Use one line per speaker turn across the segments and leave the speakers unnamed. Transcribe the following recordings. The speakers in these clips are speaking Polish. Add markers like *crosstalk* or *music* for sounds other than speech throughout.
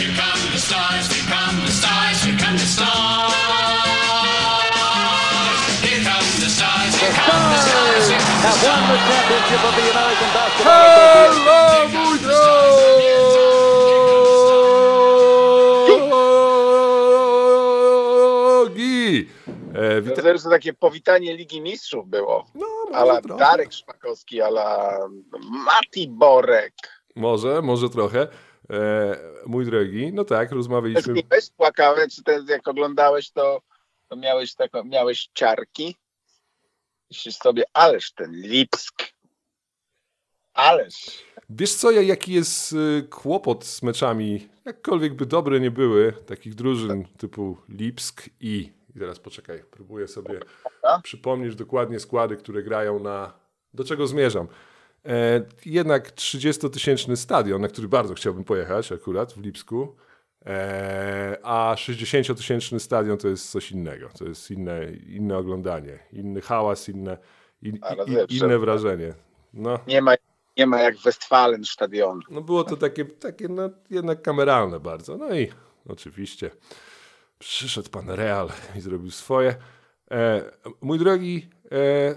here come the stars, here come the stars, here come the stars. Here come the stars, here come the stars, here come the
have won the
stars.
championship of the American Basketball Association.
Hello, mój drogi! E.
Zresztą to takie powitanie Ligi Mistrzów było.
No,
Ala. Darek Szpakowski, ala Mati Borek.
Może, może trochę. E, mój drogi, no tak, rozmawialiśmy.
Tęskniłeś, płakałeś, czy te, jak oglądałeś to, to miałeś, taką, miałeś ciarki? Myślisz sobie, ależ ten Lipsk. Ależ.
Wiesz co, ja- jaki jest y, kłopot z meczami, jakkolwiek by dobre nie były, takich drużyn typu Lipsk i... I teraz poczekaj, próbuję sobie przypomnieć dokładnie składy, które grają na... Do czego zmierzam? E, jednak 30-tysięczny stadion, na który bardzo chciałbym pojechać akurat w Lipsku, e, a 60-tysięczny stadion to jest coś innego. To jest inne, inne oglądanie, inny hałas, inne, in,
Ale
i,
lepsze.
inne wrażenie. No.
Nie ma, nie ma jak Westfalen stadionu.
No było to takie, takie no, jednak kameralne bardzo. No i oczywiście przyszedł pan Real i zrobił swoje. E, mój drogi,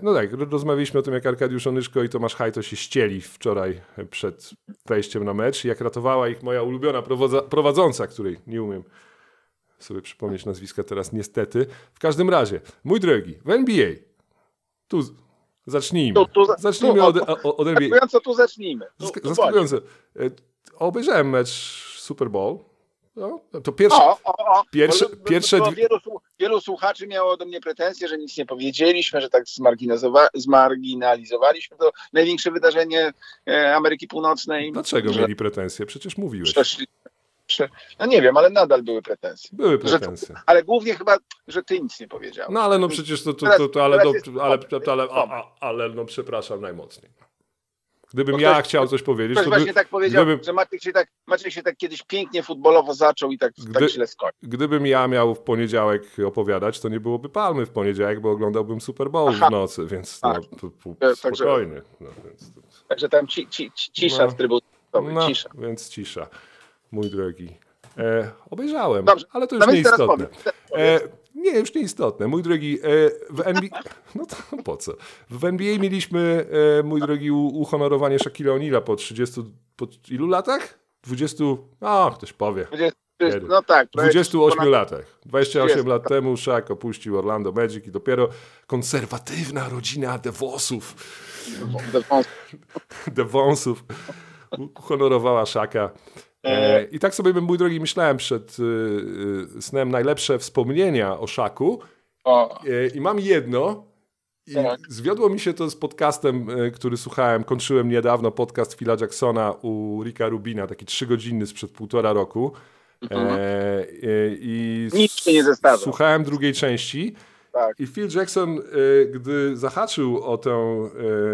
no tak, ro- rozmawialiśmy o tym, jak Arkadiusz Onyszko i Tomasz Hajto się ścieli wczoraj przed wejściem na mecz, jak ratowała ich moja ulubiona prowadząca, której nie umiem sobie przypomnieć nazwiska teraz niestety. W każdym razie, mój drogi, w NBA, tu zacznijmy.
Tu- tu za-
Zacznijmy
tu,
od, od, NBA.
Zaskakująco tu zacznijmy. Tu,
Zask-
tu
Zaskakujące. E, Obejrzałem mecz Super Bowl. No, to pierwszy.
O, o, o.
Pierwsze-
Bo-
pierwsze
bo wielu, wielu słuchaczy miało do mnie pretensje, że nic nie powiedzieliśmy, że tak zmarginalizowaliśmy to największe wydarzenie e, Ameryki Północnej.
Dlaczego
że
mieli pretensje? Przecież mówiłeś.
przeszli, prze, no nie wiem, ale nadal były pretensje.
Były
Że,
pretensje.
ale głównie chyba, że ty nic nie powiedziałeś.
No ale no przecież to, to, to, to ale, no, ale, ale, ale no przepraszam najmocniej. Gdybym
Bo
ja
ktoś-
chciał coś powiedzieć,
Ktoś
to
właśnie
by,
tak powiedział,
gdybym-
że Maciek się tak, Maciek się tak kiedyś pięknie futbolowo zaczął i tak,
Gdy-
tak źle skończył.
gdybym ja miał w poniedziałek opowiadać, to nie byłoby palmy w poniedziałek, bo oglądałbym Super Bowl
Aha.
w nocy, więc no,
Tak.
spokojnie. No, więc,
Także tam ci, ci, ci, cisza
No.
w trybunach.
no,
Cisza.
więc cisza, mój drogi. E, obejrzałem,
Dobrze,
ale to
No
już
powiem. Teraz powiem.
E, nie, już nieistotne. Mój drogi, e, w NBA... *laughs* No to po co? W NBA mieliśmy, e, mój drogi, uhonorowanie Shaquille O'Neal'a po 30... Po ilu latach? 20... A, ktoś powie.
Będzie-
Kiedy?
No tak. prawie
28
ponad-
latach. 28
Jest,
lat
tak.
temu Shaq opuścił Orlando Magic i dopiero konserwatywna rodzina DeVosów, DeVonsów *laughs* uhonorowała Shaka. E, I tak sobie, mój drogi, myślałem przed y, y, snem najlepsze wspomnienia o Szaku.
O,
E, I mam jedno. I
Tak.
zwiodło mi się to z podcastem, e, który słuchałem. Kończyłem niedawno podcast Phila Jacksona u Ricka Rubina, taki trzygodzinny sprzed półtora roku. E, I
Nic się nie zestarzał.
Słuchałem drugiej części.
tak.
I Phil Jackson, gdy zahaczył o tę,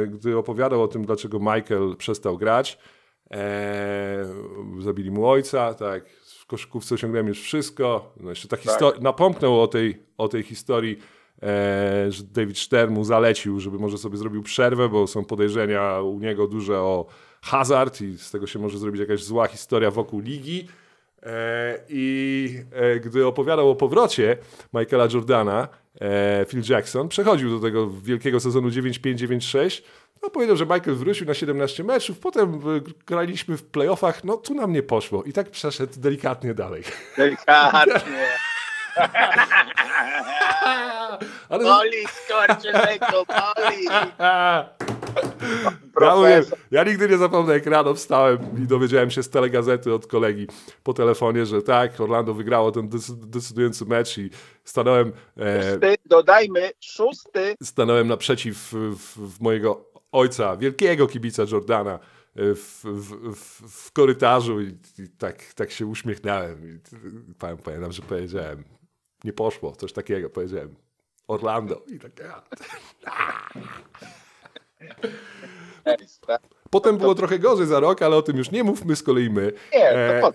gdy opowiadał o tym, dlaczego Michael przestał grać, e, zabili mu ojca, tak, w koszykówce osiągnąłem już wszystko. No jeszcze ta historia, napomknął o tej, o tej historii, e, że David Stern mu zalecił, żeby może sobie zrobił przerwę, bo są podejrzenia u niego duże o hazard i z tego się może zrobić jakaś zła historia wokół ligi. E, I e, gdy opowiadał o powrocie Michaela Jordana, e, Phil Jackson przechodził do tego wielkiego sezonu 9-5-9-6. No, powiedział, że Michael wrócił na 17 meczów, potem e, graliśmy w playoffach, no tu nam nie poszło. I tak przeszedł delikatnie dalej.
Delikatnie. *laughs*
Ale
Boli, skorczy lekko, boli. Profesor.
ja nigdy nie zapomnę, jak rano wstałem i dowiedziałem się z telegazety od kolegi po telefonie, że tak, Orlando wygrało ten dec- decydujący mecz i stanąłem, e,
Szósty, dodajmy, szósty.
stanąłem naprzeciw w, w mojego ojca, wielkiego kibica Jordana e, w, w, w, w korytarzu i, i tak, tak się uśmiechnąłem. I, pamię- pamiętam, że powiedziałem, nie poszło, coś takiego powiedziałem. Orlando i tak ja. *laughs* Potem było trochę gorzej za rok, ale o tym już nie mówmy z kolei my.
Nie,
E,
to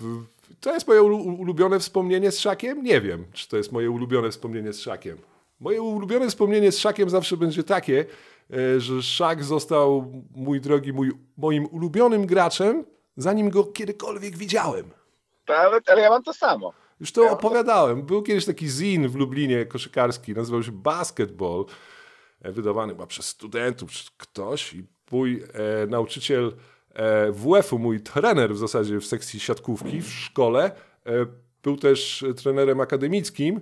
w- To jest moje ulu- ulubione wspomnienie z Szakiem? Nie wiem, czy to jest moje ulubione wspomnienie z Szakiem. Moje ulubione wspomnienie z Szakiem zawsze będzie takie, e, że Szak został, mój drogi, mój, moim ulubionym graczem, zanim go kiedykolwiek widziałem.
ale, ale ja mam to samo.
Już to opowiadałem. Był kiedyś taki zin w Lublinie koszykarski, nazywał się Basketball, e, wydawany chyba przez studentów, czy ktoś i mój e, nauczyciel e, WF-u, mój trener w zasadzie w sekcji siatkówki w szkole, e, był też trenerem akademickim, e,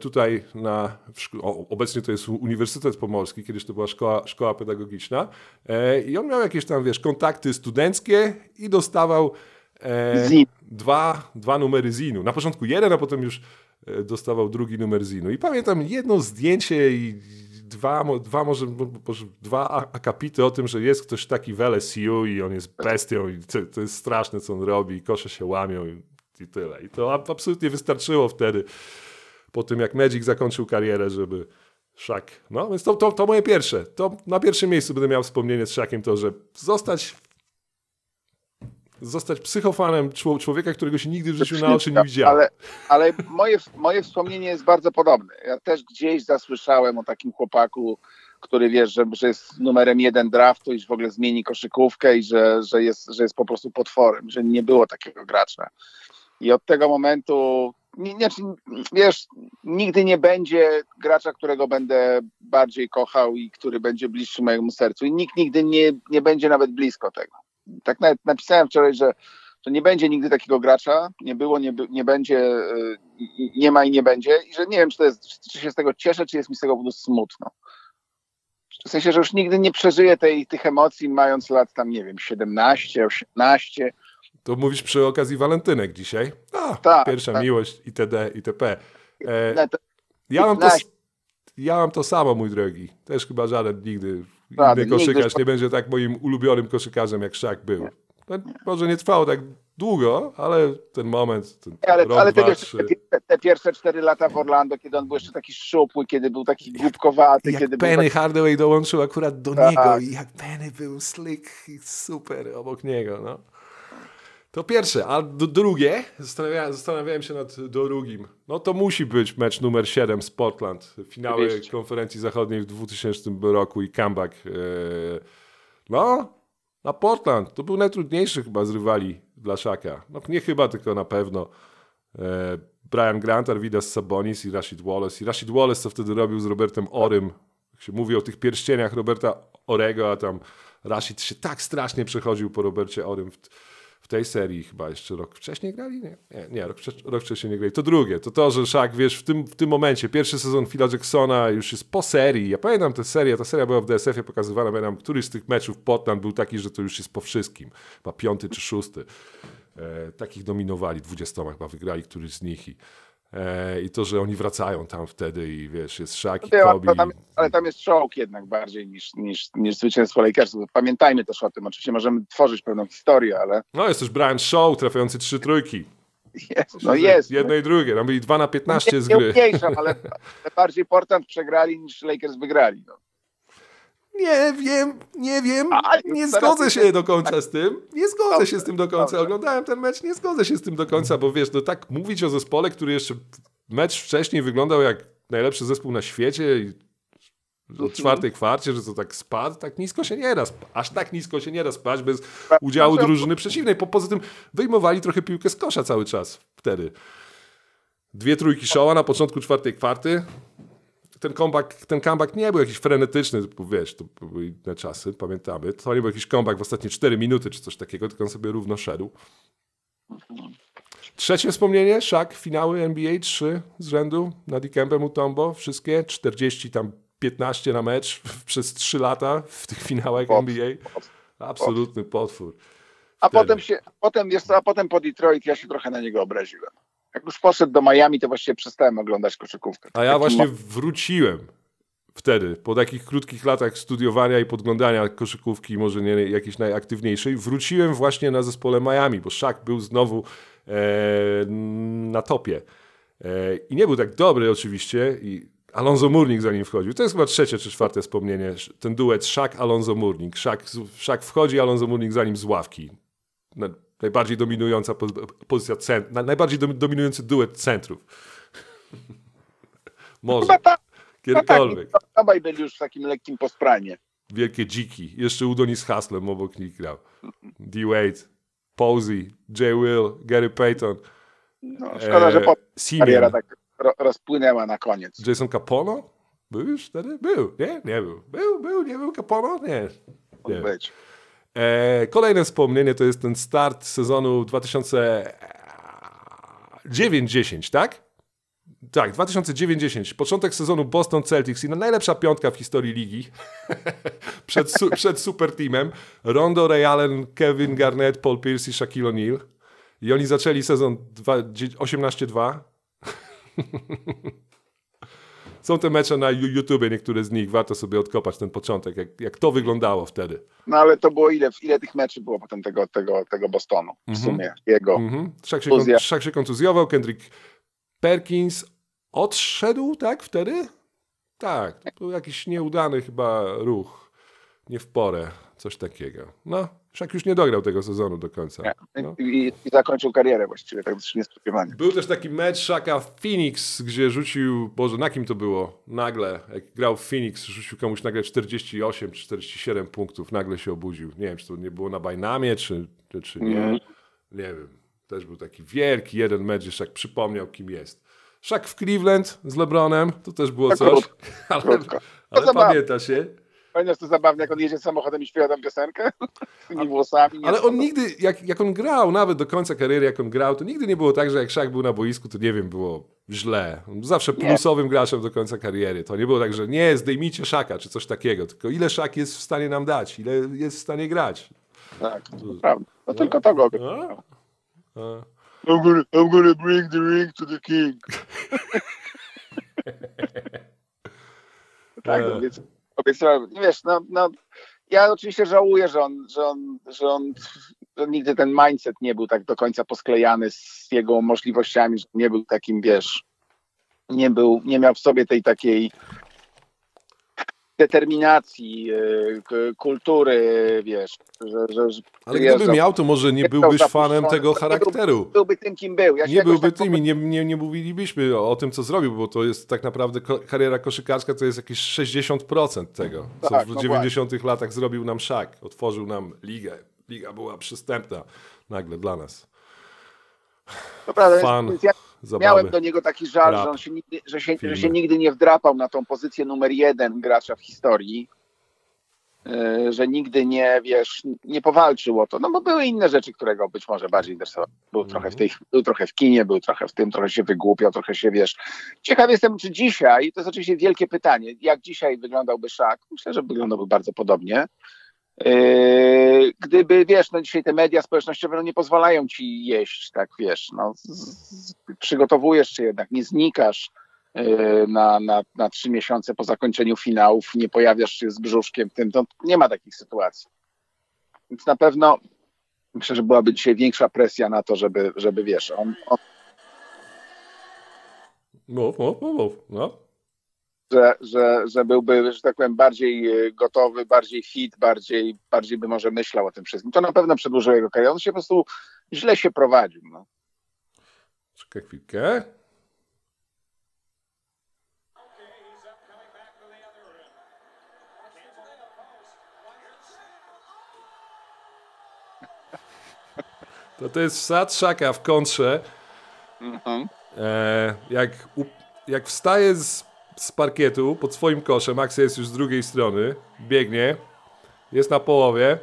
tutaj na, o, obecnie to jest Uniwersytet Pomorski, kiedyś to była szkoła, szkoła pedagogiczna e, i on miał jakieś tam, wiesz, kontakty studenckie i dostawał e, dwa, dwa numery zinu. Na początku jeden, a potem już e, dostawał drugi numer zinu. I pamiętam jedno zdjęcie i dwa, dwa może, może dwa akapity o tym, że jest ktoś taki w LSU i on jest bestią i to, to jest straszne, co on robi i kosze się łamią i, i tyle. I to ab- absolutnie wystarczyło wtedy, po tym jak Magic zakończył karierę, żeby Shaq, no więc to, to, to moje pierwsze. To na pierwszym miejscu będę miał wspomnienie z Shaqiem to, że zostać zostać psychofanem czło- człowieka, którego się nigdy w życiu na oczy nie widziałem.
Ale, ale moje, moje wspomnienie jest bardzo podobne. Ja też gdzieś zasłyszałem o takim chłopaku, który wiesz, że, że jest numerem jeden draftu i w ogóle zmieni koszykówkę i że, że, jest, że jest po prostu potworem, że nie było takiego gracza. I od tego momentu, nie, nie, wiesz, nigdy nie będzie gracza, którego będę bardziej kochał i który będzie bliższy mojemu sercu. I nikt nigdy nie, nie będzie nawet blisko tego. Tak nawet napisałem wczoraj, że, że nie będzie nigdy takiego gracza, nie było, nie, nie będzie, y, nie ma i nie będzie. I że nie wiem, czy, to jest, czy się z tego cieszę, czy jest mi z tego po prostu smutno. W sensie, że już nigdy nie przeżyję tej, tych emocji, mając lat tam, nie wiem, 17, 18.
To mówisz przy okazji walentynek dzisiaj? A,
Tak,
pierwsza
tak.
miłość, itd., itp. E, ja, mam to,
15.
ja mam to samo, mój drogi. Też chyba żaden nigdy
Żaden,
inny koszykarz nie będzie tak moim ulubionym koszykarzem, jak Szak był. No, może nie trwało tak długo, ale ten moment, ten
Ale,
rok,
ale te,
dwa,
wiesz,
trzy.
te, te pierwsze cztery lata w Orlando, kiedy on był jeszcze taki szczupły, kiedy był taki głupkowaty,
Jak
kiedy
Penny
taki,
Hardaway dołączył akurat do
Tak.
niego i jak Penny był slick i super obok niego, no. To pierwsze, a drugie, zastanawiałem, zastanawiałem się nad drugim. No to musi być mecz numer 7 z Portland, finały
Oczywiście.
konferencji zachodniej w 2000 roku i comeback. e, No, na Portland. To był najtrudniejszy chyba z rywali dla Szaka. No nie chyba, tylko na pewno. E, Brian Grant, Arvidas Sabonis i Rashid Wallace. I Rashid Wallace co wtedy robił z Robertem Orym. Jak się mówi o tych pierścieniach Roberta Orego, a tam Rashid się tak strasznie przechodził po Robercie Orym w, w tej serii. Chyba jeszcze rok wcześniej grali? Nie, nie, nie rok, rok wcześniej nie grali. To drugie, to to, że Szak, wiesz, w tym, w tym momencie, pierwszy sezon Phila Jacksona już jest po serii. Ja pamiętam tę serię, ta seria była w DSF-ie pokazywana, pamiętam, któryś z tych meczów Portland był taki, że to już jest po wszystkim. Chyba piąty czy szósty. E, takich dominowali, 20 chyba wygrali któryś z nich i, i to, że oni wracają tam wtedy i wiesz, jest Shaq i
Wiem,
Kobe.
ale tam, ale tam jest czołg jednak bardziej niż, niż, niż zwycięstwo Lakersów. Pamiętajmy też o tym. Oczywiście możemy tworzyć pewną historię, ale
No jest też Brian Shaw trafiający trzy trójki.
jest, no jest.
Jedno i drugie, tam byli 2 na 15
nie,
z
nie
gry.
umniejszam, ale, ale *laughs* bardziej Portland przegrali niż Lakers wygrali. No.
Nie wiem, nie wiem, nie zgodzę się do końca z tym. Nie zgodzę się z tym do końca. Oglądałem ten mecz, nie zgodzę się z tym do końca, bo wiesz, no tak mówić o zespole, który jeszcze mecz wcześniej wyglądał jak najlepszy zespół na świecie i
Mhm.
od czwartej kwarcie, że to tak spadł, tak nisko się nie da, aż tak nisko się nie da spać bez udziału
Znaczy,
drużyny przeciwnej. Po, poza tym wyjmowali trochę piłkę z kosza cały czas wtedy. Dwie trójki Showa na początku czwartej kwarty. Ten comeback, ten comeback nie był jakiś frenetyczny, bo wiesz, to były inne czasy, pamiętamy. To nie był jakiś comeback w ostatnie 4 minuty czy coś takiego, tylko on sobie równo szedł. Trzecie wspomnienie, Shaq, finały NBA, trzy z rzędu, nad Dikembem Mutombo, wszystkie, 40 tam 15 na mecz przez 3 lata w tych finałach
Potwór.
NBA. Absolutny potwór.
A
Wtedy.
potem się, potem jest, a potem po Detroit ja się trochę na niego obraziłem. Jak już poszedł do Miami, to właściwie przestałem oglądać koszykówkę.
A ja właśnie
mo-
wróciłem wtedy, po takich krótkich latach studiowania i podglądania koszykówki, może nie jakiejś najaktywniejszej, wróciłem właśnie na zespole Miami, bo Shaq był znowu e, na topie. E, I nie był tak dobry oczywiście i Alonso Murnik za nim wchodził. To jest chyba trzecie czy czwarte wspomnienie. Ten duet Shaq-Alonso Murnik. Shaq, Shaq wchodzi, Alonso Murnik za nim z ławki. Na, najbardziej dominująca po, pozycja cent, na, najbardziej dom, dominujący duet centrów. *laughs* Może.
Chyba tak, tak.
Kiedykolwiek.
Obaj byli już w takim lekkim pospranie.
Wielkie dziki. Jeszcze Udonis z Haslem obok nich grał. D-Wade. Posey, Jay Will, Gary Payton,
No, szkoda, że
e,
po kariera tak ro, rozpłynęła na koniec.
Jason Capono? Był już wtedy? Był, nie? Nie był. Był, był, nie był Capono? Nie.
Mógł
nie.
być.
E, kolejne wspomnienie to jest ten start sezonu 2009-10, tak? Tak, 2009-10. Początek sezonu Boston Celtics i najlepsza piątka w historii ligi *laughs* przed, su, przed super teamem. Rondo, Ray Allen, Kevin Garnett, Paul Pierce i Shaquille O'Neal. I oni zaczęli sezon dwa- dzie- 18-2. *laughs* Są te mecze na YouTubie, niektóre z nich. Warto sobie odkopać ten początek, jak, jak to wyglądało wtedy.
No ale to było ile, ile tych meczy było potem tego, tego, tego Bostonu w sumie, jego.
Mhm. Szak, się, kon- Szak się kontuzjował, Kendrick Perkins odszedł, tak, wtedy? Tak, to był jakiś nieudany chyba ruch, nie w porę, coś takiego. No, Szak już nie dograł tego sezonu do końca. No.
I, I zakończył karierę właściwie, tak też niespodziewanie.
Był też taki mecz Szaka w Phoenix, gdzie rzucił, Boże, na kim to było? Nagle, jak grał w Phoenix, rzucił komuś nagle 48 czy 47 punktów, nagle się obudził. Nie wiem, czy to nie było na Bajnamie, czy, czy, czy nie.
Mhm.
Nie wiem. Też był taki wielki jeden mecz, gdzie Szak przypomniał, kim jest. Szak w Cleveland z LeBronem, to też było
Tak
coś.
krótko, *laughs*
Ale,
krótko.
ale pamięta się.
Pamiętasz to zabawne, jak on jedzie samochodem i śpiewa tam piosenkę? *laughs* Z tymi włosami. nie?
Ale on nigdy, jak, jak on grał, nawet do końca kariery, jak on grał, to nigdy nie było tak, że jak Szak był na boisku, to nie wiem, było źle. On zawsze plusowym graczem do końca kariery. To nie było tak, że nie, zdejmijcie Szaka, czy coś takiego, tylko ile Szak jest w stanie nam dać, ile jest w stanie grać.
Tak, to prawda. No tylko to go.
No.
I'm gonna, I'm gonna bring the ring to the king. *laughs* tak, no, więc obiecałem, nie wiesz, no, no, ja oczywiście żałuję, że on, że on, że on, że nigdy ten mindset nie był tak do końca posklejany z jego możliwościami, że nie był takim, wiesz, nie był, nie miał w sobie tej takiej determinacji, e, kultury, wiesz, że, że, że
Ale gdyby miał, to może nie
nie
byłbyś fanem tego
Nie
charakteru.
byłby tym, kim był. Ja
Nie byłby
tak
tym i nie, nie, nie mówilibyśmy o, tym, co zrobił, bo to jest tak naprawdę kariera koszykarska to jest jakieś 60% tego, co
Tak,
w
no
90 latach zrobił nam Szak. Otworzył nam ligę. Liga była przystępna nagle dla nas.
Prawda,
Fan Zabawy.
miałem do niego taki żal,
rap,
że on się nigdy, że się,
filmy.
że się nigdy nie wdrapał na tą pozycję numer jeden gracza w historii. Yy, Że nigdy nie, wiesz, nie powalczył o to. No bo były inne rzeczy, które go być może bardziej interesowały. Był
Mhm.
trochę w tej, był trochę w kinie, był trochę w tym, trochę się wygłupiał, trochę się, wiesz. Ciekaw jestem, czy dzisiaj, to jest oczywiście wielkie pytanie, jak dzisiaj wyglądałby Szak? Myślę, że wyglądałby bardzo podobnie. Yy, gdyby, wiesz, no dzisiaj te media społecznościowe no nie pozwalają ci jeść, tak wiesz, no, przygotowujesz się jednak, nie znikasz yy, na, na, na trzy miesiące po zakończeniu finałów, nie pojawiasz się z brzuszkiem tym, to nie ma takich sytuacji. Więc na pewno myślę, że byłaby dzisiaj większa presja na to, żeby, żeby wiesz, on, on
Mów, mów, mów, mów. No.
Że, że, że byłby, że tak powiem, bardziej yy, gotowy, bardziej fit, bardziej, bardziej by może myślał o tym wszystkim. To na pewno przedłużyło jego karierę. On się po prostu źle się prowadził. No.
Czekaj chwilkę. To to jest wsad Szaka w kontrze.
Mhm.
E, jak, u, jak wstaje z, z parkietu pod swoim koszem, Max jest już z drugiej strony, biegnie, jest na połowie,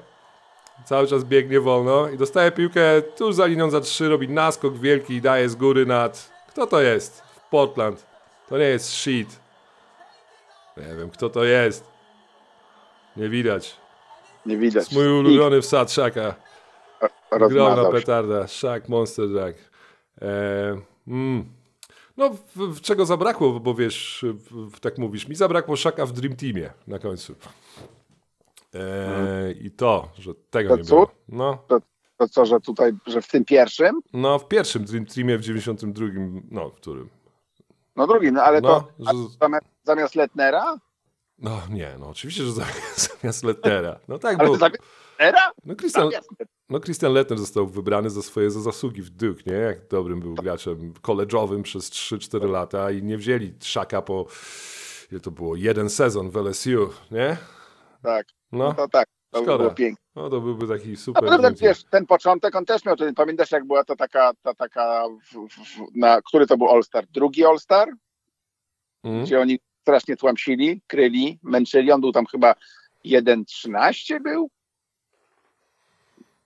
cały czas biegnie wolno i dostaje piłkę tuż za linią za trzy, robi naskok wielki i daje z góry nad... Kto to jest? W Portland. To nie jest shit. Nie wiem, kto to jest. Nie widać.
Nie widać.
Mój ulubiony wsad Szaka. Ogromna petarda. Szak, Monster Jack. E, mm. No, w, w czego zabrakło, bo wiesz, w, tak mówisz, mi zabrakło Szaka w Dream Teamie na końcu. E, I to, że tego
To
nie było. No,
To co, że tutaj, że w tym pierwszym,
no, w pierwszym Dream Teamie w 92, no, w którym.
no drugim, no ale
No,
to
że-
zamiast, zamiast Letnera?
No, nie, no, oczywiście, że *laughs* zamiast, Lettera. No tak,
Ale
bo... No, Christian,
Zamiast
No Christian Lettner został wybrany za swoje za zasługi w Duke, nie? Jak dobrym był graczem college'owym przez 3-4 lata i nie wzięli Szaka po, ile to było, jeden sezon w LSU, nie?
Tak,
No,
no to tak, to by było pięknie.
No to byłby taki super. multi.
wiesz, ten początek on też miał, ten, pamiętasz jak była to taka, ta taka w, w, na, który to był All-Star? Drugi All-Star?
Mhm.
Gdzie oni strasznie tłamsili, kryli, męczyli, on był tam chyba 1.13 był?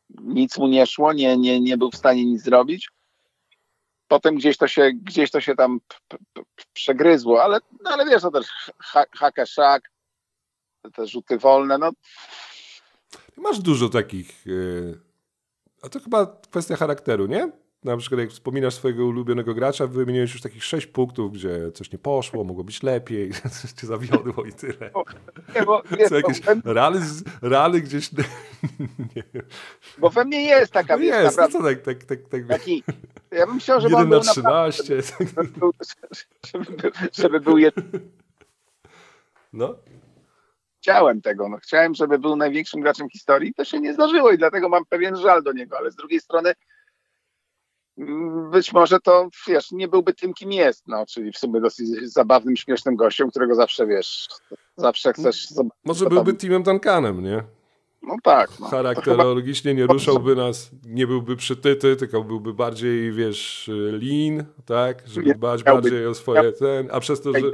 Nic mu nie szło, nie, nie, nie był w stanie nic zrobić. Potem gdzieś to się, gdzieś to się tam przegryzło, ale, no, ale wiesz, to też ha, haka szak, te rzuty wolne, no
Masz dużo takich. Yy... A to chyba kwestia charakteru, nie? Na przykład jak wspominasz swojego ulubionego gracza, wymieniłeś już takich sześć punktów, gdzie coś nie poszło, mogło być lepiej, *laughs* coś cię zawiodło i tyle.
nie, bo, wiesz,
Co jakieś
bo,
rany, gdzieś... *laughs* nie
bo we mnie jest taka,
No jest, no
naprawdę,
co tak, tak, tak, tak,
taki, ja bym chciał, żeby
1
on
na
był naprawdę,
13.
żeby był, żeby był, żeby był jed...
No.
chciałem tego, no chciałem, żeby był największym graczem historii, to się nie zdarzyło i dlatego mam pewien żal do niego, ale z drugiej strony być może to, wiesz, nie byłby tym, kim jest, no, czyli w sumie dosyć zabawnym, śmiesznym gościem, którego zawsze, wiesz, zawsze chcesz zobaczyć.
Może byłby Timem Duncanem, nie?
No tak, no.
Charakterologicznie nie ruszałby nas, nie byłby przytyty, tylko byłby bardziej, wiesz, lean, tak? Żeby dbać bardziej o swoje ten, a przez to, że...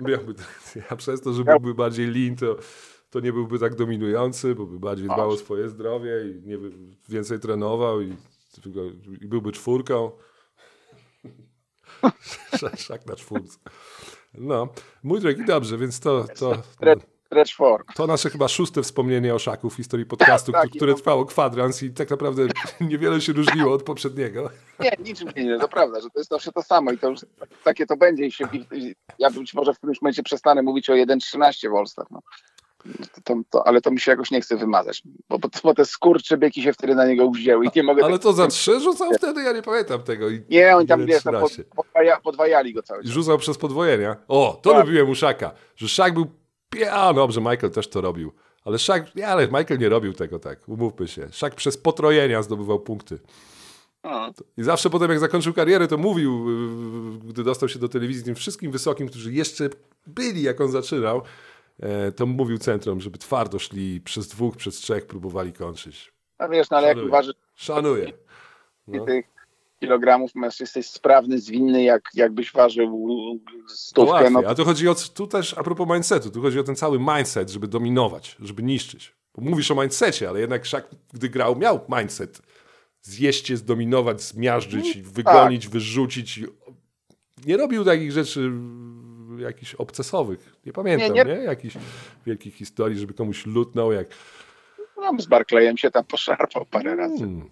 Miałby, *laughs* a przez to, że byłby bardziej lean, to, to nie byłby tak dominujący, bo by bardziej dbał o swoje zdrowie i nie by więcej trenował i byłby czwórką. *laughs* Szak, na czwórce. No, mój drogi, dobrze, więc to, to, to nasze chyba szóste wspomnienie o szaku w historii podcastu,
Tak,
które
i to-
trwało kwadrans i tak naprawdę *laughs* niewiele się różniło od poprzedniego.
Nie, niczym się nie, to prawda, że to jest zawsze to samo i to już takie to będzie i się, i ja być może w którymś momencie przestanę mówić o 1.13 w All-Star, no. To, to, ale to mi się jakoś nie chce wymazać, bo, bo, bo te skurczybyki się wtedy na niego wzięły i nie mogę...
Ale to za trzy rzucał wtedy? Ja nie pamiętam tego. I
Nie, oni tam, wiesz,
1.13.
pod, podwaja, podwajali go cały czas.
rzucał przez podwojenia. O, to
Tak.
lubiłem u Szaka. Że Szak był. Ja, dobrze, Michael też to robił. Ale Szak, nie, ale Michael nie robił tego tak, umówmy się. Szak przez potrojenia zdobywał punkty. I zawsze potem, jak zakończył karierę, to mówił, gdy dostał się do telewizji, tym wszystkim wysokim, którzy jeszcze byli, jak on zaczynał, to mówił centrum, żeby twardo szli przez dwóch, przez trzech, próbowali kończyć.
A wiesz, no ale jak
Szanuję.
uważasz
Szanuję. No.
tych kilogramów, masz, jesteś sprawny, zwinny, jak, jakbyś ważył stówkę,
łatwiej.
no
A tu chodzi o, tu też a propos mindsetu, tu chodzi o ten cały mindset, żeby dominować, żeby niszczyć. Bo mówisz o mindsetie, ale jednak Szak, gdy grał, miał mindset. Zjeść się, zdominować, zmiażdżyć, wygonić, wyrzucić. Nie robił takich rzeczy mm, jakichś obcesowych. Nie pamiętam, nie,
Nie, nie.
Jakichś wielkich historii, żeby komuś lutnął jak...
no, z Barclayem się tam poszarpał parę razy.
Hmm.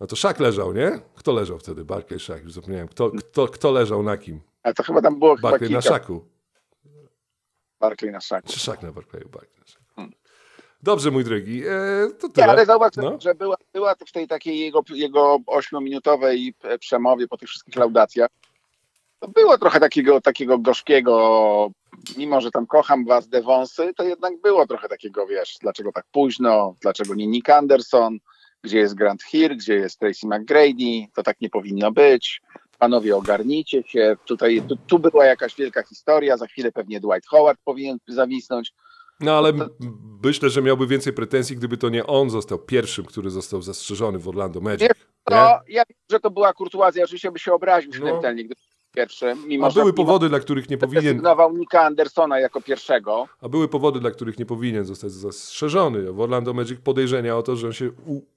No to Szak leżał, nie? Kto leżał wtedy? Barclay Szak, już zapomniałem. Kto, kto, kto leżał na kim?
Ale to chyba tam było
Barclay na Szaku.
Barclay na szaku.
Czy szak na Barclayu? Barclay na szaku. Dobrze, mój drogi. E, to
Nie,
tyle.
ale zauważ,
No.
że była, była w tej takiej jego, jego ośmiominutowej e, przemowie po tych wszystkich laudacjach. To było trochę takiego, takiego gorzkiego, mimo że tam kocham was, Devonsy, to jednak było trochę takiego, wiesz, dlaczego tak późno, dlaczego nie Nick Anderson, gdzie jest Grant Hill, gdzie jest Tracy McGrady, to tak nie powinno być. Panowie, ogarnijcie się. Tutaj, tu, tu była jakaś wielka historia, za chwilę pewnie Dwight Howard powinien zawisnąć.
No ale m- myślę, że miałby więcej pretensji, gdyby to nie on został pierwszym, który został zastrzeżony w Orlando Magic.
Nie,
Nie?
No, ja wiem, że to była kurtuazja, oczywiście by się obraził
No.
śmiertelnie, gdyby pierwszy, mimo
A
że
były
mimo,
powody, dla których nie
że
powinien,
desygnował Nika Andersona jako pierwszego.
a były powody, dla których nie powinien zostać zastrzeżony. W Orlando Magic podejrzenia o to, że on się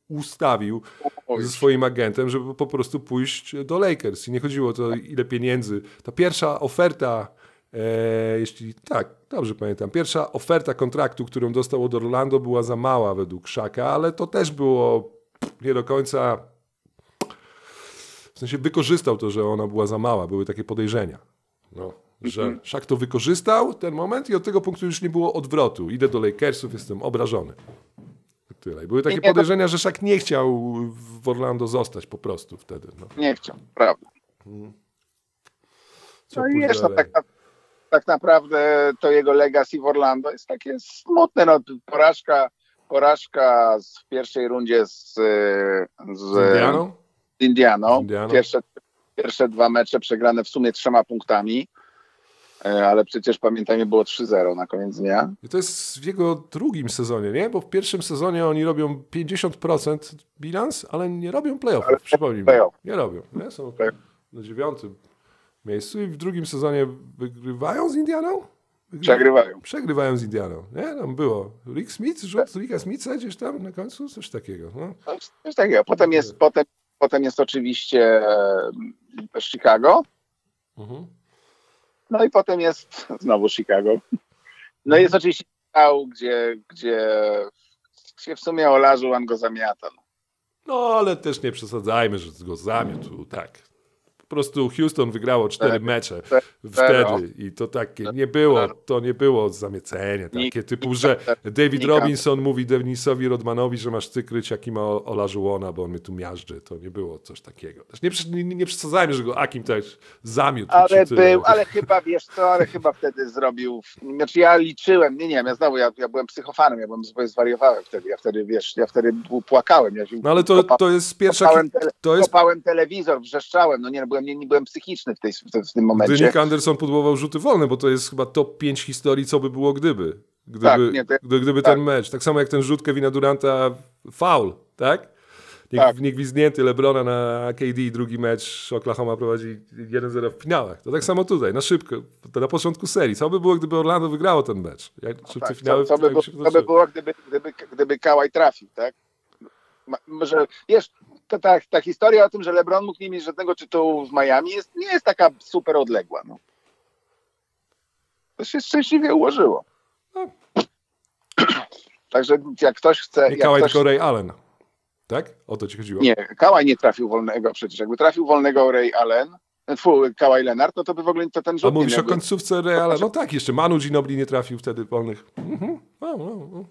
ustawił
Oj,
ze swoim agentem, żeby po prostu pójść do Lakers. I nie chodziło o to, ile pieniędzy. Ta pierwsza oferta, e, jeśli tak, dobrze pamiętam, pierwsza oferta kontraktu, którą dostał od Orlando, była za mała według Szaka, ale to też było nie do końca. W sensie wykorzystał to, że ona była za mała. Były takie podejrzenia. No, że Szak to wykorzystał ten moment i od tego punktu już nie było odwrotu. Idę do Lakersów, jestem obrażony. Tyle. I były takie podejrzenia, że Szak nie chciał w Orlando zostać po prostu wtedy. No.
Nie chciał, prawda.
Co
No i wiesz, no, tak, tak naprawdę to jego legacy w Orlando jest takie smutne. No, porażka, porażka w pierwszej rundzie z, z,
Z Indianą?
Indianą. Pierwsze, pierwsze dwa mecze przegrane w sumie trzema punktami. E, Ale przecież pamiętajmy, było 3-0 na koniec dnia.
I to jest w jego drugim sezonie, nie? Bo w pierwszym sezonie oni robią 50% bilans, ale nie robią playoffów, przypomnij mi.
playoff.
Nie robią, nie? Są na dziewiątym miejscu i w drugim sezonie wygrywają z Indianą?
Przegrywają.
Przegrywają z Indianą, nie? Tam było Rick Smith, rzut Ricka Smitha gdzieś tam na końcu, coś takiego. No.
Coś takiego. Potem jest, potem, potem jest oczywiście e, Chicago.
Mhm.
No i potem jest znowu Chicago. No i jest oczywiście Chicago, gdzie, gdzie, gdzie w sumie Olarzu on go zamiata. No.
No, ale też nie przesadzajmy, że go zamiótł, tak. Po prostu Houston wygrało cztery
Tak.
mecze
Tak.
wtedy i to takie nie było, to nie było zamiecenie takie typu, że David Robinson mówi Denisowi Rodmanowi, że masz cykryć Akima Olajuwona, bo on mnie tu miażdży. To nie było coś takiego. Nie, nie, nie przesadzajmy, że go Akim też zamiótł.
Ale był, ale chyba, wiesz co, ale chyba wtedy zrobił, znaczy ja liczyłem, nie, nie, ja znowu, ja, ja byłem psychofanem, ja byłem, zupełnie zwariowałem wtedy, ja wtedy, wiesz, ja wtedy płakałem, ja
No ale to,
kopa-
to jest pierwsza...
kopałem, tele,
To jest
kopałem telewizor, wrzeszczałem, no nie, no byłem, nie, nie byłem psychiczny w, tej, w, tym- w tym
Gdy
momencie.
Nick Anderson pudłował rzuty wolne, bo to jest chyba top 5 historii, co by było gdyby. Gdyby,
Tak, nie, to-
gdy, gdyby
tak.
ten mecz. Tak samo jak ten rzut Kevina Duranta, foul, tak? Niech,
Tak.
niech gwizdnięty Lebrona na KD, drugi mecz Oklahoma prowadzi 1-0 w finałach. To tak samo tutaj, na szybko, to na początku serii. Co by było, gdyby Orlando wygrało ten mecz? Jak szybce
Tak,
finały
co, co, by, było, by było, gdyby, gdyby, gdyby Kałaj trafił, tak? Ma- Może, wiesz, ta, ta, ta historia o tym, że LeBron mógł nie mieć żadnego tytułu w Miami jest, nie jest taka super odległa, no. To się szczęśliwie ułożyło.
No. *clears throat*
Także jak ktoś chce...
Nie Kałaj,
ktoś,
tylko Ray Allen. Tak? O to ci chodziło?
Nie, Kałaj nie trafił wolnego przecież. Jakby trafił wolnego Ray Allen, fu, Kałaj Leonard, no to by w ogóle to ten
A
rzut nie
mówisz o końcówce Ray Allen? No tak, jeszcze Manu Ginobili nie trafił wtedy wolnych. Mhm. No, no, no.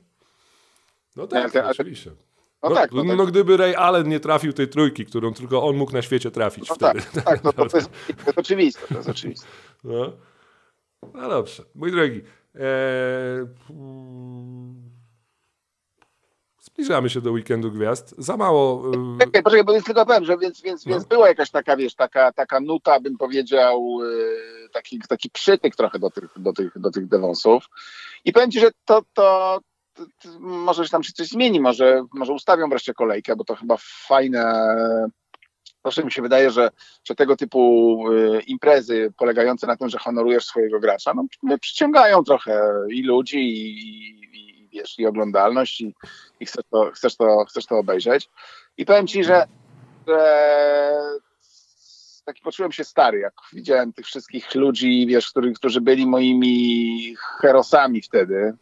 no tak,
ale-
oczywiście.
No,
No,
tak,
no,
no, tak.
gdyby Ray Allen nie trafił tej trójki, którą tylko on mógł na świecie trafić
No
wtedy.
tak, tak, no to, to, jest, *laughs* *laughs* to jest oczywiste, to jest oczywiste.
No. no dobrze. Mój drogi, e, mm, zbliżamy się do weekendu gwiazd. Za mało... e,
Czekaj, poczekaj, bo więc tylko powiem, że więc, więc,
No.
więc była jakaś taka, wiesz, taka, taka nuta, bym powiedział, e, taki, taki przytyk trochę do tych, do tych, do tych Devonsów. I powiem ci, że to, to może się tam się coś zmieni, może, może ustawią wreszcie kolejkę, bo to chyba fajne. Proszę mi się wydaje, że, że tego typu e, imprezy polegające na tym, że honorujesz swojego gracza, no, przyciągają trochę i ludzi, i, i, i wiesz, i oglądalność, i, i chcesz, to, chcesz, to, chcesz to obejrzeć. I powiem ci, że, że taki poczułem się stary, jak widziałem tych wszystkich ludzi, wiesz, którzy, którzy byli moimi herosami wtedy.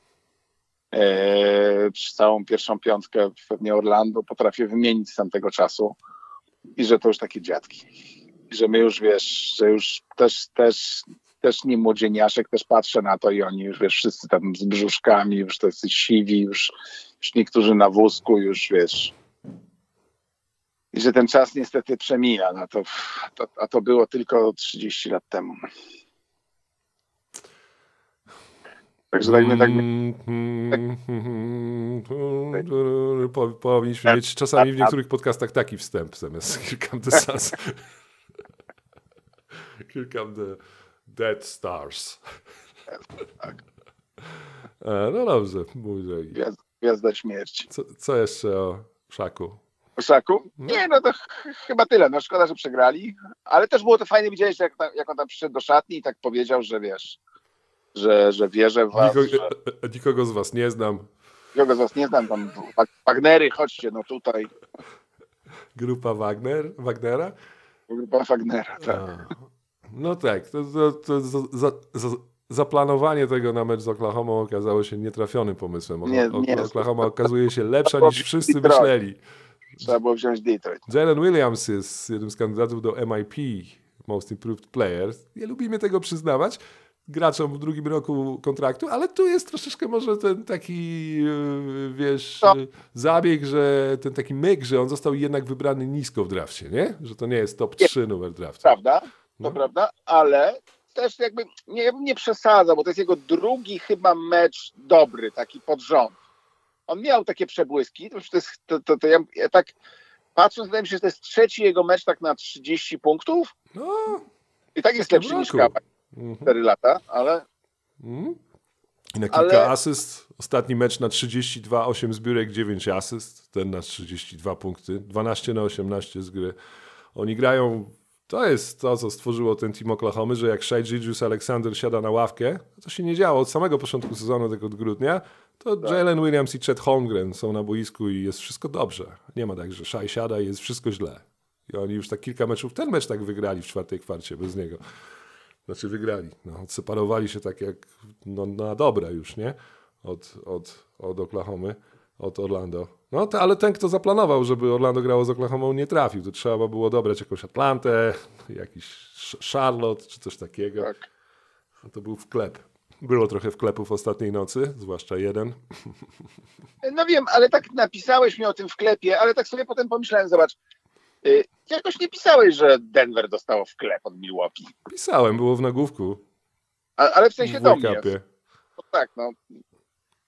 Eee, przez całą pierwszą piątkę pewnie Orlando potrafię wymienić z tamtego czasu. I że to już takie dziadki. I że my już, wiesz, że już też, też, też nie młodzieniaszek, też patrzę na to i oni już, wiesz, wszyscy tam z brzuszkami, już tacy siwi, już, już niektórzy na wózku, już, wiesz, i że ten czas niestety przemija, no to, to, a to było tylko 30 lat temu. Także tak, tak,
po- Powinniśmy mieć czasami w niektórych podcastach taki wstęp zamiast *laughs* the Suns. *laughs* Here come the Dead Stars. E, No dobrze, mój drogi.
gwiazda, gwiazda śmierci.
Co, co jeszcze o Szaku?
Szaku? Nie, no to ch- chyba tyle. No szkoda, że przegrali, ale też było to fajnie, widziałeś, jak, jak on tam przyszedł do szatni i tak powiedział, że wiesz, że, że wierzę w was,
Nikogo,
że
e, nikogo z was nie znam.
kogo z was nie znam, tam Wag- Wagnery, chodźcie, no tutaj,
Grupa Wagner, Wagnera?
grupa Wagnera, tak.
A, No tak, to, to, to za, za, za, zaplanowanie tego na mecz z Oklahoma okazało się nietrafionym pomysłem. O,
Nie, nie.
Oklahoma okazuje się lepsza niż wszyscy
Detroit.
myśleli.
Trzeba było wziąć Detroit.
Jalen Williams jest jednym z kandydatów do MIP, Most Improved Player. Nie lubimy tego przyznawać graczom w drugim roku kontraktu, ale tu jest troszeczkę może ten taki, yy, wiesz,
No.
yy, zabieg, że ten taki myk, że on został jednak wybrany nisko w drafcie, nie? Że to nie jest top 3 numer draftu.
Prawda? To
No.
prawda, ale też jakby nie, ja bym nie przesadzał, bo to jest jego drugi chyba mecz dobry, taki pod rząd. On miał takie przebłyski, to, to, jest, to, to, to ja, ja tak patrząc, wydaje mi się, że to jest trzeci jego mecz tak na 30 punktów
No,
i tak jest lepszy niż
roku.
Kawaj. 4 lata, ale
I na kilka
Ale-
asyst. Ostatni mecz na 32, 8 zbiórek, 9 asyst. Ten na 32 punkty. 12 na 18 z gry. Oni grają... To jest to, co stworzyło ten team Oklahomy, że jak Shai Gilgeous Alexander siada na ławkę, to się nie działo od samego początku sezonu, tego od grudnia, to Jalen Williams i Chet Holmgren są na boisku i jest wszystko dobrze. Nie ma tak, że Shai siada i jest wszystko źle. I oni już tak kilka meczów, ten mecz tak wygrali w czwartej kwarcie bez niego. Znaczy wygrali. No, odseparowali się tak jak no, na dobre już, nie? Od, od, od Oklahomy, od Orlando. No, to, ale ten, kto zaplanował, żeby Orlando grało z Oklahomą, nie trafił. To trzeba było dobrać jakąś Atlantę, jakiś Charlotte czy coś takiego.
tak.
No, to był wklep. Było trochę wklepów ostatniej nocy, zwłaszcza jeden.
No wiem, ale tak napisałeś mi o tym w klepie, ale tak sobie potem pomyślałem, zobacz, jakoś nie pisałeś, że Denver dostało w klep od Milwaukee.
Pisałem, było w nagłówku
A, ale w sensie
w
do mnie. No tak, no.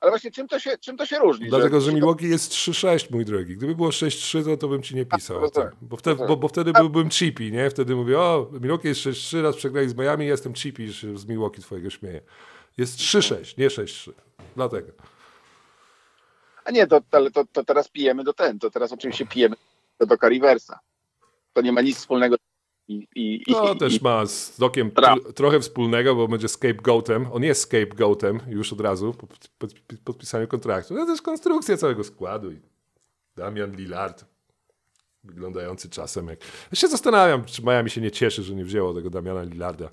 Ale właśnie czym to się, czym to się różni?
Dlatego, że
się
Milwaukee jest 3-6, mój drogi. Gdyby było 6-3, to, to bym ci nie pisał o
no
tym.
tak.
Bo wtedy,
tak.
bo, bo wtedy byłbym cheapy, nie? Wtedy mówię, o, Milwaukee jest 6-3, raz przegrali z Miami, jestem że się z Milwaukee twojego śmieję. Jest 3-6, nie 6-3. Dlatego.
A nie, to, ale to, to teraz pijemy do ten, to teraz oczywiście pijemy do Doka Riversa. To nie ma nic wspólnego i, i, i,
To
i,
też ma z Dokiem tr- trochę wspólnego, bo będzie scapegoatem. On jest scapegoatem już od razu po pod, pod, podpisaniu kontraktu. To też konstrukcja całego składu. I Damian Lillard, wyglądający czasem jak... Ja się zastanawiam, czy Miami się nie cieszy, że nie wzięło tego Damiana Lillarda.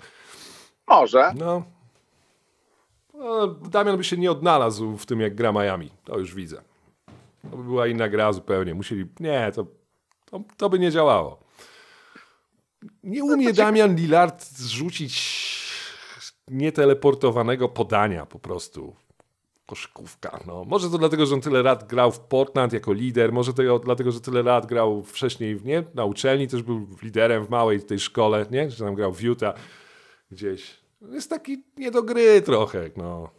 Może.
No. no. Damian by się nie odnalazł w tym, jak gra Miami. To już widzę. To by była inna gra zupełnie. Musieli. Nie, to, to, to by nie działało. Nie umie Damian Lillard zrzucić nieteleportowanego podania po prostu. Koszykówka. No. Może to dlatego, że on tyle lat grał w Portland jako lider, może to dlatego, że tyle lat grał wcześniej nie? na uczelni, też był liderem w małej tej szkole, nie? że tam grał w Utah gdzieś. Jest taki nie do gry trochę, no.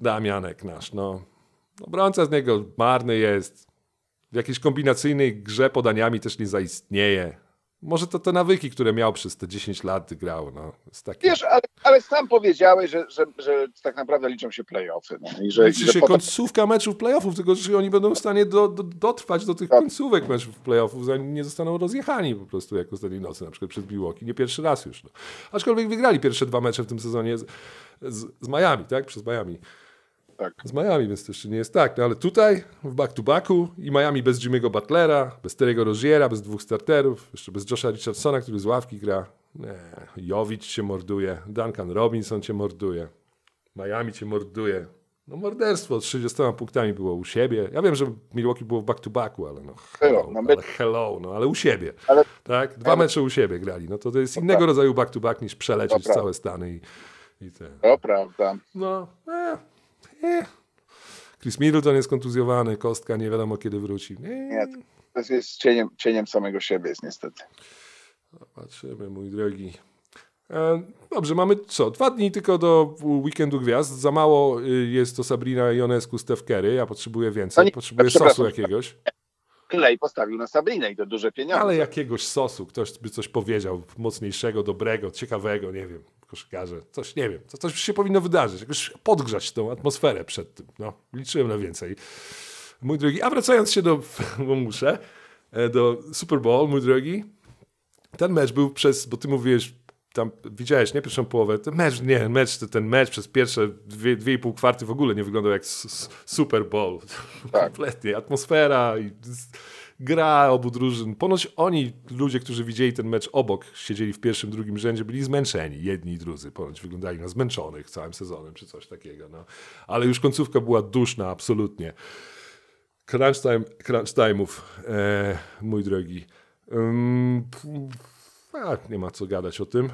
Damianek nasz, no. Obrońca z niego marny jest. W jakiejś kombinacyjnej grze podaniami też nie zaistnieje. Może to te nawyki, które miał przez te 10 lat grał, no. Jest taki...
Wiesz, ale, ale sam powiedziałeś, że, że, że tak naprawdę liczą się playoffy. No, i że, i
Liczy
że
się
potem-
końcówka meczów playoffów, tylko że oni będą w stanie do, do, dotrwać do tych
Tak.
końcówek meczów playoffów, zanim nie zostaną rozjechani po prostu jak ostatniej nocy, na przykład przed Milwaukee. Nie pierwszy raz już. No. Aczkolwiek wygrali pierwsze dwa mecze w tym sezonie z, z, z Miami, tak? Przez Miami.
Tak.
Z Miami, więc to jeszcze nie jest tak. No ale tutaj w back-to-backu i Miami bez Jimmy'ego Butlera, bez Terry'ego Roziera, bez dwóch starterów, jeszcze bez Josha Richardsona, który z ławki gra. Nie, Jovic cię morduje, Duncan Robinson cię morduje, Miami cię morduje. No morderstwo, 30 punktami było u siebie. Ja wiem, że Milwaukee było w back-to-backu, ale no hello,
no my-
ale hello, no ale u siebie.
Ale-
tak? Dwa mecze u siebie grali. No to to jest innego rodzaju back-to-back niż przelecieć całe Stany i, i ten.
To prawda.
No, e, e. Chris Middleton jest kontuzjowany, Kostka nie wiadomo kiedy wróci.
Nie, to jest cieniem, cieniem samego siebie jest niestety.
Patrzymy, mój drogi. E, Dobrze, mamy co? Dwa dni tylko do weekendu gwiazd. Za mało y, jest to Sabrina Ionescu, Steph Curry. Ja potrzebuję
No
więcej.
nie,
Potrzebuję sosu jakiegoś.
Clay postawił na Sabrinę i to duże pieniądze.
Ale jakiegoś sosu. Ktoś by coś powiedział. Mocniejszego, dobrego, ciekawego, nie wiem. Koszykarze. Coś, nie wiem. To coś się powinno wydarzyć. Jakoś podgrzać tą atmosferę przed tym. No, liczyłem na więcej. Mój drogi. A wracając się do, *laughs* bo muszę, e, do Super Bowl, mój drogi. Ten mecz był przez, bo ty mówiłeś, tam widziałeś, nie? Pierwszą połowę. Ten mecz, nie, mecz, ten mecz przez pierwsze dwie, dwie i pół kwarty w ogóle nie wyglądał jak Super Bowl.
Tak. *laughs*
Kompletnie. Atmosfera i gra obu drużyn. Ponoć oni, ludzie, którzy widzieli ten mecz obok, siedzieli w pierwszym, drugim rzędzie, byli zmęczeni, jedni i drudzy. Ponoć wyglądali na zmęczonych całym sezonem, czy coś takiego. No. Ale już końcówka była duszna, absolutnie. Crunch, time, crunch time'ów, e, mój drogi. Ym, a, nie ma co gadać o tym. E,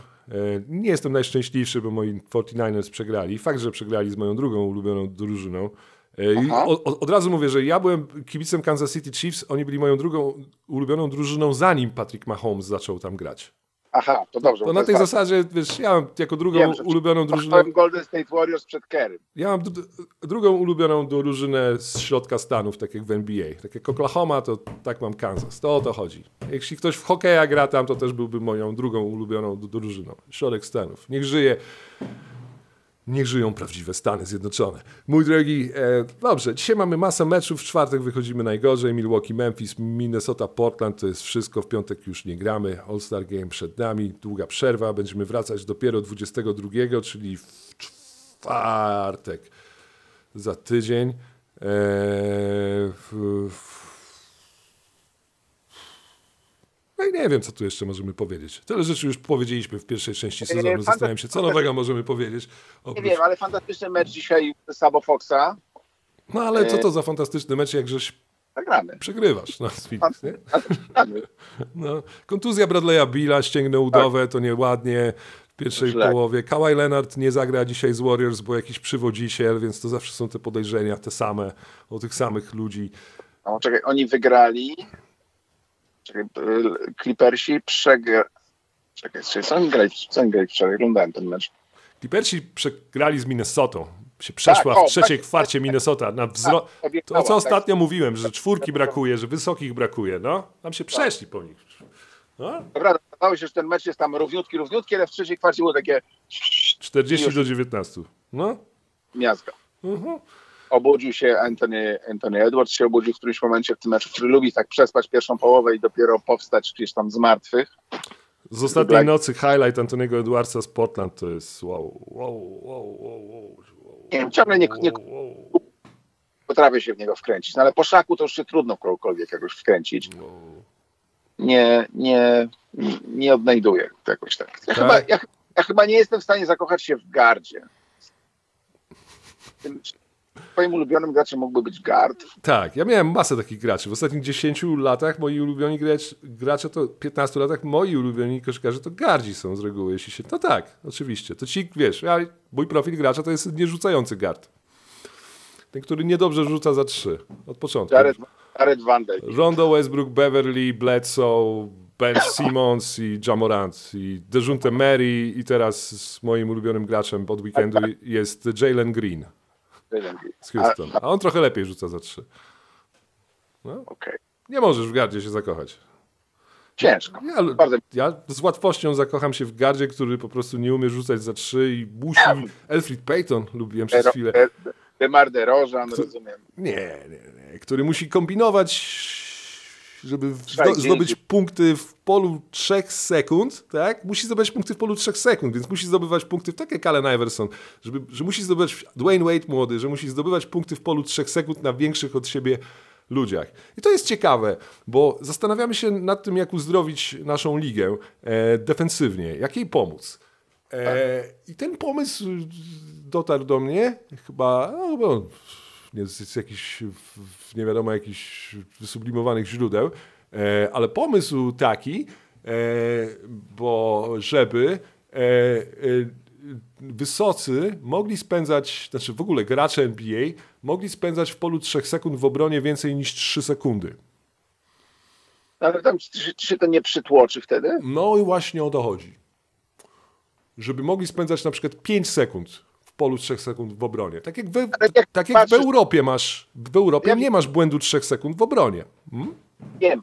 nie jestem najszczęśliwszy, bo moi 49ers przegrali. Fakt, że przegrali z moją drugą ulubioną drużyną. E, i
Aha.
o, o, od razu mówię, że ja byłem kibicem Kansas City Chiefs, oni byli moją drugą ulubioną drużyną, zanim Patrick Mahomes zaczął tam grać.
Aha, to dobrze.
To na tej
ważne.
zasadzie, wiesz, ja mam jako drugą
Wiem,
ulubioną drużynę,
Golden State Warriors przed Kerrym.
ja mam dru- drugą ulubioną drużynę z środka Stanów, tak jak w NBA. Tak jak Oklahoma, to tak mam Kansas. To o to chodzi. Jeśli ktoś w hokeja gra tam, to też byłby moją drugą ulubioną drużyną. Środek Stanów. Niech żyje Niech żyją prawdziwe Stany Zjednoczone. Mój drogi, e, dobrze, dzisiaj mamy masę meczów, w czwartek wychodzimy najgorzej, Milwaukee, Memphis, Minnesota, Portland, to jest wszystko, w piątek już nie gramy, All-Star Game przed nami, długa przerwa, będziemy wracać dopiero 22, czyli w czwartek za tydzień. E, w, w, no i nie wiem, co tu jeszcze możemy powiedzieć. Tyle rzeczy już powiedzieliśmy w pierwszej części sezonu.
fanta-
Zastanawiam się, co nowego możemy powiedzieć.
Nie
Oprócz...
wiem, ale fantastyczny mecz dzisiaj Sabo Foxa.
No ale co to za fantastyczny mecz, jak żeś
Zagramy.
przegrywasz no, z Phoenix, nie? *laughs* No, kontuzja Bradley'a Billa, ścięgnę udowe, to nieładnie w pierwszej
Źle.
połowie. Kawhi Leonard nie zagra dzisiaj z Warriors, bo jakiś przywodziciel, więc to zawsze są te podejrzenia, te same, o tych samych ludzi.
O, czekaj, oni wygrali. Czekaj, y, Clippersi przegrali. Czekaj, co oni grali? Co oni grali wczoraj? Oglądałem ten mecz.
Clippersi przegrali z Minnesotą. Się przeszła
Tak, o,
w trzeciej
tak,
kwarcie Minnesota. Na wzro...
Tak,
To,
obiecała,
co
tak.
ostatnio mówiłem, że czwórki brakuje, że wysokich brakuje. No, tam się przeszli po nich. No,
Dobra, wydawało się, że ten mecz jest tam równiutki, równiutki, ale w trzeciej kwarcie było takie
40
Już.
do 19. No,
miazga.
mhm.
Obudził się Anthony, Anthony Edwards, się obudził w którymś momencie w tym meczu, który lubi tak przespać pierwszą połowę i dopiero powstać gdzieś tam z martwych.
Z ostatniej
Black-
nocy highlight Antoniego Edwardsa z Portland to jest wow, wow, wow, wow, wow.
Nie wiem, ciągle nie, nie potrafię się w niego wkręcić, no ale po szaku to już się trudno kogokolwiek jakoś wkręcić.
wow.
Nie, nie, nie odnajduję jakoś tak. Ja,
Tak?
Chyba, ja, ja chyba nie jestem w stanie zakochać się w gardzie. Tym *laughs* Twoim ulubionym graczem mógłby być gard.
Tak, ja miałem masę takich graczy. W ostatnich 10 latach moi ulubioni gracz, gracze to 15 latach moi ulubioni koszykarze to gardzi są z reguły, jeśli się. No tak, oczywiście. To ci, wiesz, ja, mój profil gracza to jest nierzucający gard. Ten, który niedobrze rzuca za 3 od początku.
Jared, Jared Van Dyke.
Rondo, Westbrook, Beverly, Bledsoe, Ben Simmons i Jamorant i Dejunte Mary i teraz z moim ulubionym graczem od weekendu jest Jalen Green z Houston. A on trochę lepiej rzuca za 3.
Okej.
Nie możesz w gardzie się zakochać.
Ciężko.
Ja,
Bardzo
ja z łatwością zakocham się w gardzie, który po prostu nie umie rzucać za 3 i musi... Elfrid Payton lubiłem przez chwilę.
De- De- Demar DeRozan, rozumiem.
Nie, nie, nie. Który musi kombinować, żeby zdobyć
dzięki.
punkty w polu 3 sekund, tak? Musi zdobyć punkty w polu 3 sekund, więc musi zdobywać punkty, tak jak Allen Iverson, żeby, że musi zdobywać Dwayne Wade młody, że musi zdobywać punkty w polu 3 sekund na większych od siebie ludziach. I to jest ciekawe, bo zastanawiamy się nad tym, jak uzdrowić naszą ligę e, defensywnie, jak jej pomóc. E, I ten pomysł dotarł do mnie chyba, no, chyba nie z, jakichś nie wiadomo jakichś wysublimowanych źródeł, e, ale pomysł taki, e, bo żeby e, wysocy mogli spędzać, znaczy w ogóle gracze NBA mogli spędzać w polu 3 sekund w obronie więcej niż 3 sekundy.
Ale tam czy, czy się to nie przytłoczy wtedy?
No i właśnie o to chodzi. Żeby mogli spędzać na przykład 5 sekund polu 3 sekund w obronie. Tak jak, we,
jak
tak jak w
patrzysz-
Europie masz, w Europie
Ja-
nie masz błędu 3 sekund w obronie. Hmm?
Wiem,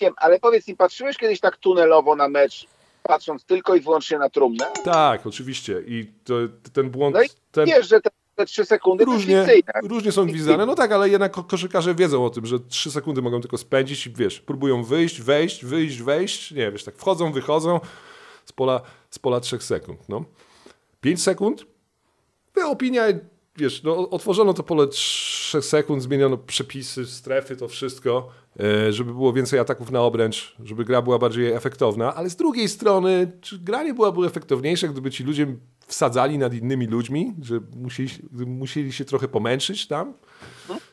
wiem, ale powiedz mi, patrzyłeś kiedyś tak tunelowo na mecz, patrząc tylko i wyłącznie na trumnę?
Tak, oczywiście. I to, ten błąd,
No i
ten,
wiesz, że te, te trzy sekundy
różnie, różnie są gwizdane. No tak, ale jednak ko- koszykarze wiedzą o tym, że 3 sekundy mogą tylko spędzić i wiesz, próbują wyjść, wejść, wyjść, wejść. Nie, wiesz, tak wchodzą, wychodzą z pola, z pola 3 sekund. No. 5 sekund? Opinia, wiesz, no, otworzono to pole 3 sekund, zmieniono przepisy, strefy, to wszystko, e, żeby było więcej ataków na obręcz, żeby gra była bardziej efektowna, ale z drugiej strony, czy gra nie byłaby efektowniejsza, gdyby ci ludzie wsadzali nad innymi ludźmi, że musieli, musieli się trochę pomęczyć tam?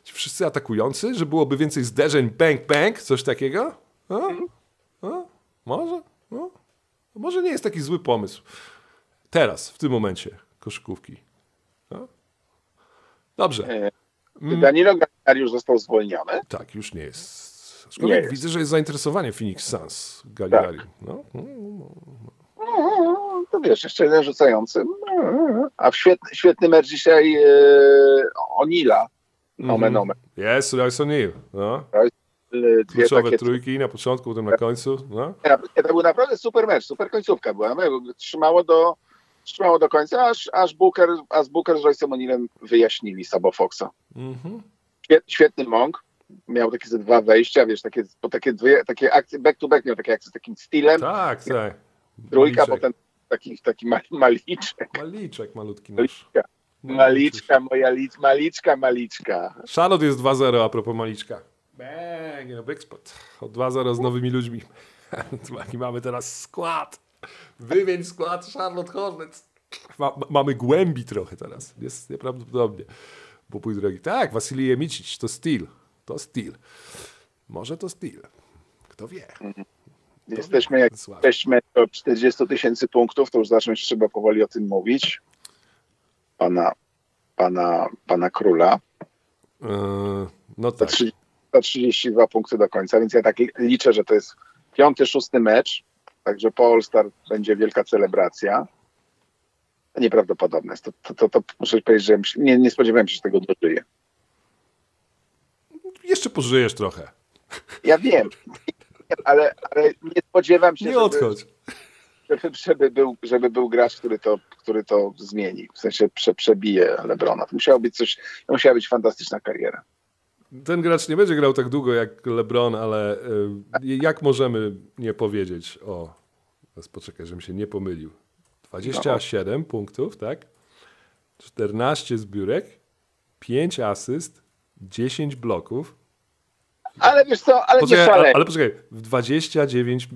Ci wszyscy atakujący, że byłoby więcej zderzeń, bang, bang, coś takiego? Może? No. Może nie jest taki zły pomysł. Teraz, w tym momencie, koszykówki. Dobrze.
E,
Mm.
Danilo Gallinari został zwolniony.
Tak, już nie jest. Aczkolwiek
Nie jest.
widzę, że jest zainteresowanie Phoenix Suns Gallinari. No, no, no, no.
wiesz, jeszcze jeden rzucający. A w świetny, świetny mecz dzisiaj e, Onila. Nomen, nomen.
Jest, Royce O'Neal. No.
E,
Kluczowe
takie,
trójki na początku, potem na końcu. No.
To był naprawdę super mecz, super końcówka była. Trzymało do, trzymało do końca, aż, aż Booker, aż Booker z Royce'em O'Nealem wyjaśnili Sabo Foxa.
Mhm.
Świet- Świetny mąk. Miał takie ze dwa wejścia, wiesz, takie, bo takie dwie, takie akcje, back to back miał takie akcje z takim stylem.
Tak, tak.
Trójka, potem taki, taki ma- maliczek.
Maliczek malutki nasz.
Maliczka. Maliczka, moja lic, maliczka, maliczka.
Charlotte jest 2-0 a propos Maliczka. Bang, no big spot. O 2-0 z nowymi ludźmi. *laughs* Jaki mamy teraz skład. Wymień skład Charlotte Hornets. Ma, ma, mamy głębi trochę teraz. Jest nieprawdopodobnie. Bo pój drogi. Tak, Wasilij Jemicic, to Steel. To Steel. Może to Steel. Kto wie.
Jesteśmy, jak
Słabe.
jesteśmy do 40 tysięcy punktów, to już zacząć trzeba powoli o tym mówić. Pana, pana, pana króla.
Eee, no
Za,
tak.
30, za 32 punkty do końca, więc ja tak liczę, że to jest piąty, szósty mecz, także po All-Star będzie wielka celebracja. Nieprawdopodobne jest. To, to, to, to muszę powiedzieć, że nie, nie spodziewałem się, że tego dożyję.
Jeszcze pożyjesz trochę.
Ja wiem, ale, ale nie spodziewam się,
Nie
żeby,
odchodź.
żeby, żeby, był, żeby był gracz, który to, który to zmieni. W sensie prze, przebije Lebrona. To musiało być coś, to musiała być fantastyczna kariera.
Ten gracz nie będzie grał tak długo jak LeBron, ale y, jak możemy nie powiedzieć o. Teraz poczekaj, żebym się nie pomylił. 27 punktów, tak? 14 zbiórek, 5 asyst, 10 bloków.
Ale wiesz co, ale nie
Poczekaj,
szalej.
ale, poczekaj, w 29.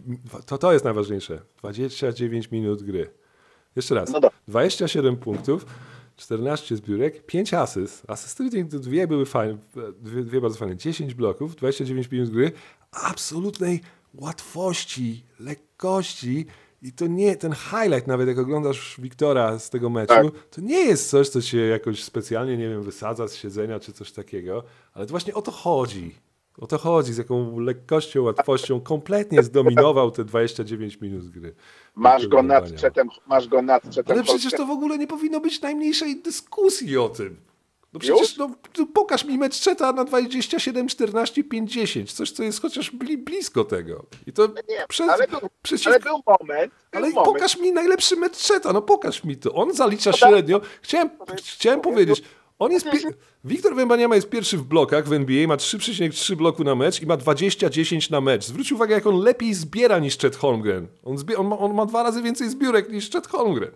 To, to jest najważniejsze. 29 minut gry. Jeszcze raz.
No dobra.
27 punktów, 14 zbiórek, 5 asyst. Asysty dwie- dwie były fajne, dwie, dwie bardzo fajne. 10 bloków, 29 minut gry, absolutnej łatwości, lekkości. I to nie, ten highlight, nawet jak oglądasz Wiktora z tego meczu,
Tak.
to nie jest coś, co się jakoś specjalnie, nie wiem, wysadza z siedzenia czy coś takiego, ale to właśnie o to chodzi. O to chodzi, z jaką lekkością, łatwością kompletnie zdominował te 29 minut gry.
Masz go nad czetem, masz go nad czetem.
Ale przecież to w ogóle nie powinno być najmniejszej dyskusji o tym. No przecież no, pokaż mi mecz Czeta na 27, 14, 5, 10. Coś, co jest chociaż bli, blisko tego. I to
Nie,
przez,
ale, był,
przeciw...
ale był moment. Był
Ale
moment.
pokaż mi najlepszy mecz Czeta, no pokaż mi to. On zalicza średnio. Chciałem, chciałem powiedzieć, on jest. Pie... Wiktor Wembaniama jest pierwszy w blokach w NBA, ma 3,3 bloku na mecz i ma 20-10 na mecz. Zwróć uwagę, jak on lepiej zbiera niż Chet Holmgren. On, zbie... on, ma, on ma dwa razy więcej zbiórek niż Chet Holmgren.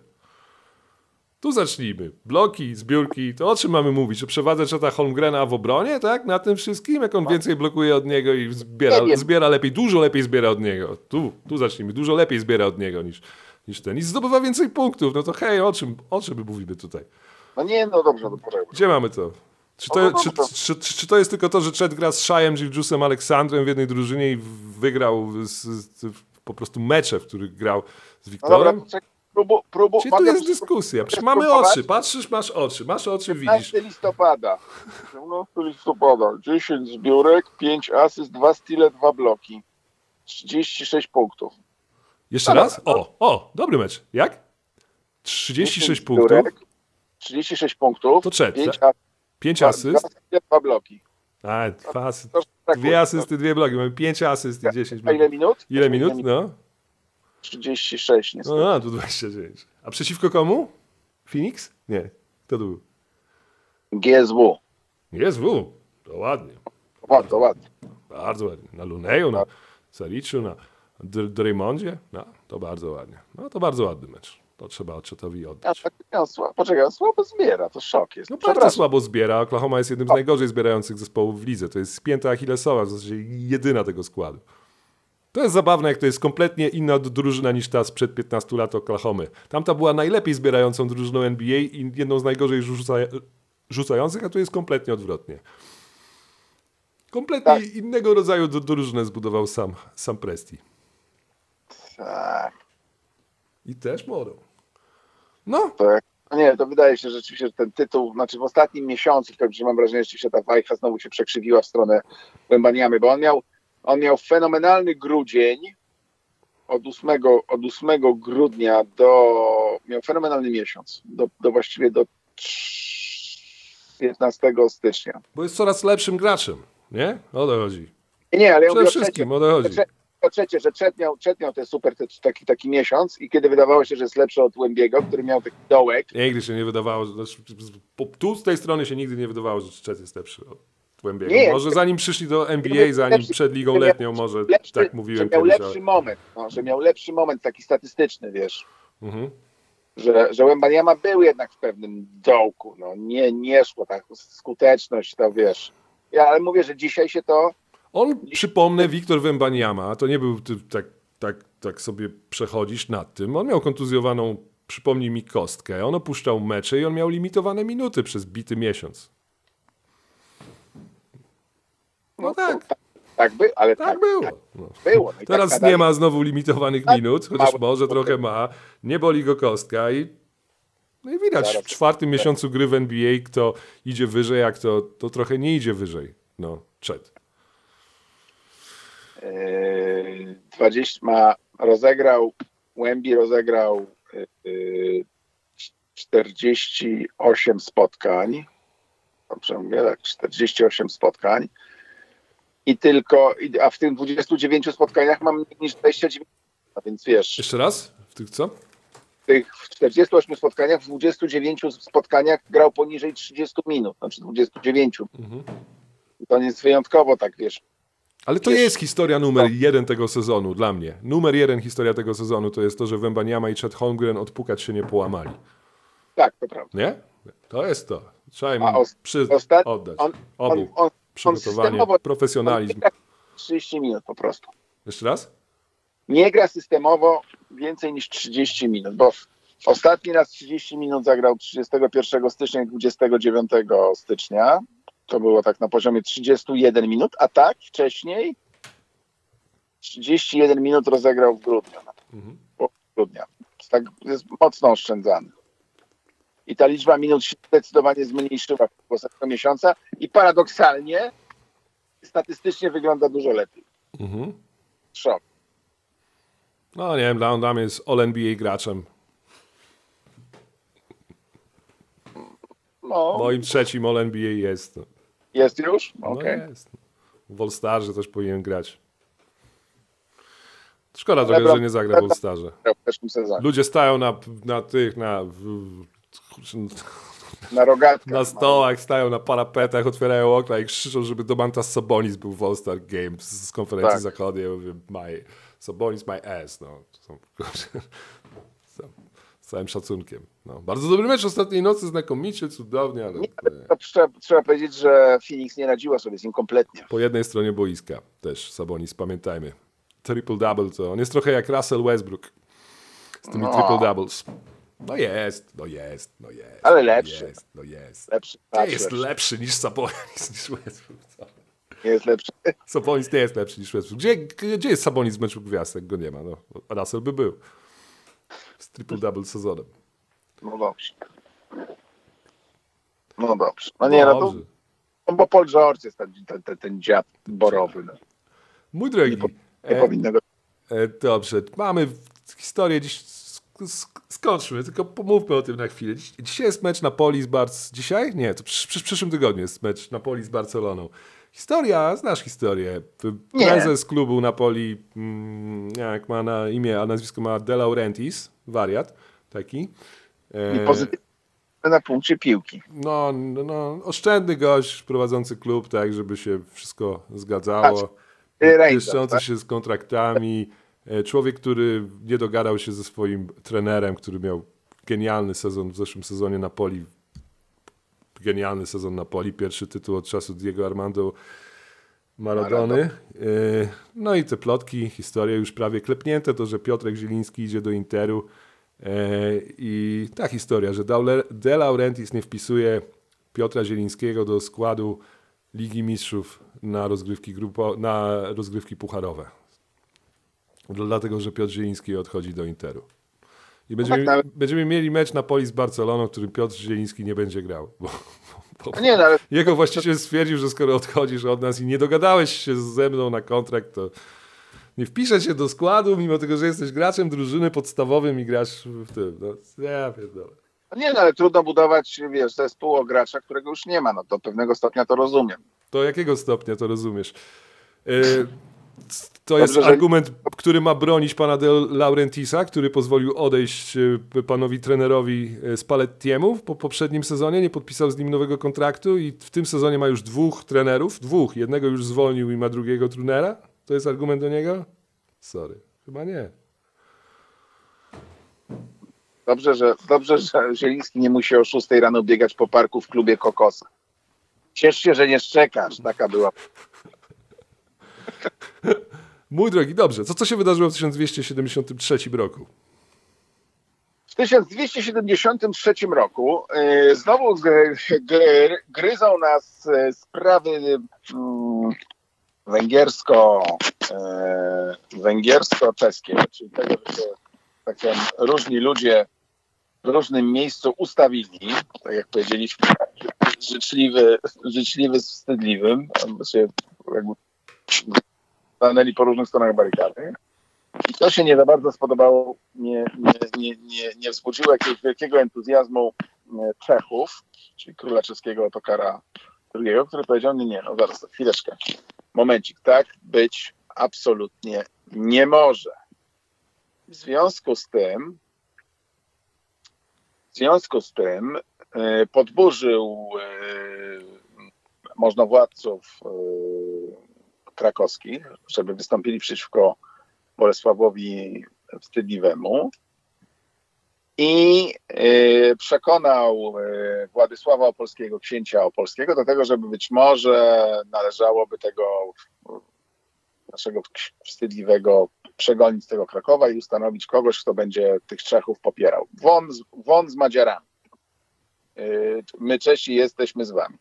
Tu zacznijmy. Bloki, zbiórki, to o czym mamy mówić? O przewadze Cheta Holmgrena w obronie, tak? Na tym wszystkim? Jak on więcej blokuje od niego i zbiera, zbiera lepiej, dużo lepiej zbiera od niego. Tu, tu zacznijmy. Dużo lepiej zbiera od niego niż, niż ten. I zdobywa więcej punktów. No to hej, o czym, o czym my mówimy tutaj?
No nie, no dobrze, no poczekaj.
Gdzie mamy to? Czy to,
No, no
czy, czy, czy, czy to jest tylko to, że Chet gra z Shajem Gilgiusem Aleksandrem w jednej drużynie i wygrał z, z, po prostu mecze, w których grał z
No
Wiktorem?
dobra, poczekaj. Próbu, próbu,
Czyli tu jest dyskusja. Przecież mamy oczy, patrzysz, masz oczy, masz oczy, widzisz.
15 listopada. 17 listopada. 10 zbiórek, 5 asyst, 2 stile, 2 bloki. 36 punktów.
Jeszcze
Dobra.
raz? O, o, dobry mecz. Jak? 36
10
punktów,
36 punktów.
To Chet,
5
tak? 5 asyst.
2 bloki.
A, dwa asysty.
Tak
Dwie asysty, dwie bloki. Mamy 5 asyst i 10
A ile
bloków.
minut?
Ile minut? No.
36 niestety.
No, a, tu 29. A przeciwko komu? Phoenix? Nie. Kto to był?
GSW.
Jest W. To ładnie.
Ładnie, ładnie.
Bardzo ładnie. Na Luneju, na Sariczu, na Dr- Draymondzie. No, to bardzo ładnie. No, to bardzo ładny mecz. To trzeba Oczetowi
Ja,
oddać.
tak, ja, słabo, poczekaj, on słabo zbiera, to szok jest.
No bardzo słabo zbiera. Oklahoma jest jednym z najgorzej zbierających zespołów w lidze. To jest spięta Achillesowa, w zasadzie jedyna tego składu. To jest zabawne, jak to jest kompletnie inna drużyna niż ta sprzed 15 lat Oklahomy. Tamta była najlepiej zbierającą drużyną NBA i jedną z najgorzej rzuca, rzucających, a tu jest kompletnie odwrotnie. Kompletnie
Tak.
innego rodzaju drużynę zbudował sam, sam Presti.
Tak,
I też młodą. No,
to jak, no nie, to wydaje się rzeczywiście, że ten tytuł, znaczy w ostatnim miesiącu, to że mam wrażenie, że rzeczywiście ta wajcha znowu się przekrzywiła w stronę Wembaniamy, bo on miał, on miał fenomenalny grudzień, od 8, od 8 grudnia do, miał fenomenalny miesiąc, do, do właściwie do 15 stycznia.
Bo jest coraz lepszym graczem, nie? O to chodzi.
Nie, ale ja o
wszystkim,
trzecim.
o to chodzi.
Po trzecie, że Chet miał, Chet miał ten super taki, taki miesiąc i kiedy wydawało się, że jest lepszy od Łębiego, który miał taki dołek,
Nigdy się nie wydawało, że, znaczy, tu z tej strony się nigdy nie wydawało, że Czech jest lepszy od Głębiego.
Nie.
Może zanim przyszli do NBA, zanim
Lepszy-
przed ligą
że
letnią, może
lepszy,
tak
że
mówiłem
miał
kiedyś.
lepszy
Ale...
moment, no, że miał lepszy moment taki statystyczny, wiesz,
Mhm.
że, że Łębaniama był jednak w pewnym dołku, no nie, nie szło tak, skuteczność, to wiesz. Ja ale mówię, że dzisiaj się to,
On, przypomnę, Wiktor Wembaniama, to nie był ty, tak, tak, tak sobie przechodzisz nad tym. On miał kontuzjowaną, przypomnij mi, kostkę. On opuszczał mecze i on miał limitowane minuty przez bity miesiąc. No tak,
tak, tak by, ale tak,
tak było. No.
było. No i
Teraz
tak
nie ma znowu limitowanych
Tak,
minut, chociaż może trochę ma. Nie boli go kostka i, no i widać w czwartym miesiącu gry w NBA, kto idzie wyżej, a kto to trochę nie idzie wyżej. No, Chet.
Yy, 20 ma, rozegrał, Łębi rozegrał yy, 48 spotkań. Dobrze mówię, tak, 48 spotkań. I tylko, a w tym 29 spotkaniach mam mniej niż 29. A więc wiesz,
Jeszcze raz? W tych co?
w tych 48 spotkaniach, w 29 spotkaniach grał poniżej 30 minut, znaczy 29.
Mhm.
I to nie jest wyjątkowo tak, wiesz,
Ale to jest historia numer jeden tego sezonu dla mnie. Numer jeden historia tego sezonu to jest to, że Wembaniama i Chet Holmgren odpukać się nie połamali.
tak, to prawda.
Nie? To jest to. Trzeba im
os-
przy... oddać.
on-
Obu.
On,
Przygotowanie, profesjonalizm.
on nie gra 30 minut po prostu.
Jeszcze raz?
Nie gra systemowo więcej niż 30 minut, bo ostatni raz 30 minut zagrał 31 stycznia i 29 stycznia. To było tak na poziomie 31 minut, a tak wcześniej 31 minut rozegrał w grudniu.
Mhm.
Grudnia. Tak jest mocno oszczędzany. I ta liczba minut się zdecydowanie zmniejszyła w ostatniego miesiąca i paradoksalnie statystycznie wygląda dużo lepiej.
Mhm.
Szok.
No nie wiem, dla, dla mnie jest All-NBA graczem.
No,
Moim trzecim All-NBA jest. No,
jest już?
no
Okej.
jest. W All-Starze też powinien grać. Szkoda trochę, że nie zagra w All-Starze. Ludzie stają na, na tych, na,
Na rogatkach.
na stołach, stają na parapetach, otwierają okna i krzyczą, żeby Domantas Sabonis był w All-Star Games z konferencji
Tak.
zachodniej. Ja mówię, my, Sabonis my ass. No. To są, całym szacunkiem. No. Bardzo dobry mecz ostatniej nocy, znakomicie, cudownie, ale
Nie, to trzeba, trzeba powiedzieć, że Phoenix nie radziła sobie z nim kompletnie.
po jednej stronie boiska też Sabonis, pamiętajmy. Triple-double to on jest trochę jak Russell Westbrook z tymi
No.
triple-doubles. No jest, no jest, no jest.
Ale
no
lepszy.
Jest, no jest.
Lepszy.
Nie jest
lepszy.
lepszy niż Sabonis, niż Westbrook. Co?
Nie jest lepszy.
Sabonis nie jest lepszy niż Westbrook. Gdzie, gdzie jest Sabonis w meczu gwiazd, jak go nie ma? No, Russell by był. Triple-double sezonem.
No dobrze. No dobrze. No nie, no
Dobrze.
no bo Paul George jest ten, ten, ten, ten dziad borowy. No.
Mój drogi,
Nie, po, nie
e,
powinno go...
E, dobrze, mamy historię dziś. sk- sk- Skończmy, tylko pomówmy o tym na chwilę. Dziś, dzisiaj jest mecz Napoli z Barc. Dzisiaj? Nie, to przy, przy, przyszłym tygodniu jest mecz Napoli z Barceloną. Historia, znasz historię. Prezes klubu Napoli, mm, jak ma na imię, a nazwisko ma De Laurentiis, wariat taki. E,
I pozytywnie na punkcie piłki.
no, no, no, oszczędny gość prowadzący klub, tak, żeby się wszystko zgadzało.
Y, Rangers,
Pieszczący
tak?
się z kontraktami. E, Człowiek, który nie dogadał się ze swoim trenerem, który miał genialny sezon w zeszłym sezonie Napoli. Genialny sezon Napoli, pierwszy tytuł od czasu Diego Armando Maradony. E, No i te plotki, historie już prawie klepnięte, to, że Piotrek Zieliński idzie do Interu. E, I ta historia, że De Laurentiis nie wpisuje Piotra Zielińskiego do składu Ligi Mistrzów na rozgrywki, grupo, na rozgrywki pucharowe. Dlatego, że Piotr Zieliński odchodzi do Interu. I będziemy,
tak, ale-
będziemy mieli mecz Napoli z Barceloną, w którym Piotr Zieliński nie będzie grał. Bo, bo,
No nie, no ale
jego właściciel stwierdził, że skoro odchodzisz od nas i nie dogadałeś się ze mną na kontrakt, to nie wpiszę cię do składu, mimo tego, że jesteś graczem drużyny podstawowym i grasz w tym. No, ja pierdolę.
No nie, no ale trudno budować, wiesz, zespół o gracza, którego już nie ma. No do pewnego stopnia to rozumiem.
Do jakiego stopnia to rozumiesz? Y, To jest
Dobrze, że-
argument, który ma bronić pana De Laurentisa, który pozwolił odejść y, panowi trenerowi y, Spallettiemu po poprzednim sezonie, nie podpisał z nim nowego kontraktu i w tym sezonie ma już dwóch trenerów, dwóch, jednego już zwolnił i ma drugiego trenera? To jest argument do niego? Sorry, chyba nie.
Dobrze, że, dobrze, że Zieliński nie musi o 6 rano biegać po parku w klubie Kokosa. Ciesz się, że nie szczekasz. Taka była.
Mój drogi, dobrze, to co się wydarzyło w 1273 roku?
W 1273 roku y, znowu gry, gry, gryzą nas y, sprawy mm, węgiersko, y, węgiersko-czeskie, czyli tego, że się tak powiem, różni ludzie w różnym miejscu ustawili, tak jak powiedzieliśmy, życzliwy, życzliwy z wstydliwym, jakby stanęli po różnych stronach barykady. I to się nie za bardzo spodobało, nie, nie, nie, nie, nie wzbudziło jakiegoś wielkiego entuzjazmu e, Czechów, czyli króla czeskiego Otokara II, który powiedział, nie, nie, no zaraz, chwileczkę, momencik, tak być absolutnie nie może. W związku z tym, w związku z tym e, podburzył e, możnowładców krakowskich, żeby wystąpili przeciwko Bolesławowi Wstydliwemu i e, przekonał e, Władysława Opolskiego, księcia opolskiego, do tego, żeby być może należałoby tego naszego wstydliwego przegonić z tego Krakowa i ustanowić kogoś, kto będzie tych Czechów popierał. Won won z Madziarami. E, My Czesi jesteśmy z wami.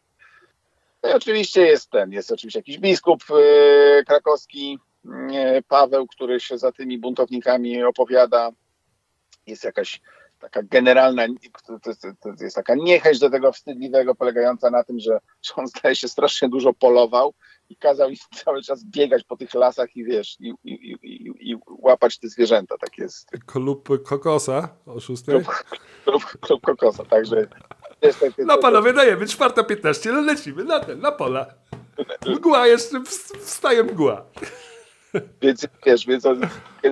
No i oczywiście jest ten, jest oczywiście jakiś biskup e, krakowski, e, Paweł, który się za tymi buntownikami opowiada. Jest jakaś taka generalna, jest taka niechęć do tego wstydliwego, polegająca na tym, że, że on zdaje się strasznie dużo polował i kazał im *laughs* cały czas biegać po tych lasach i wiesz, i, i, i, i, łapać te zwierzęta. Tak jest
Klub Kokosa o 6.
klub, klub, klub kokosa, także
No panowie, dajemy, 4.15, no lecimy na ten, na pola. Mgła jeszcze, ws- wstaje mgła.
Więc wiesz, więc on,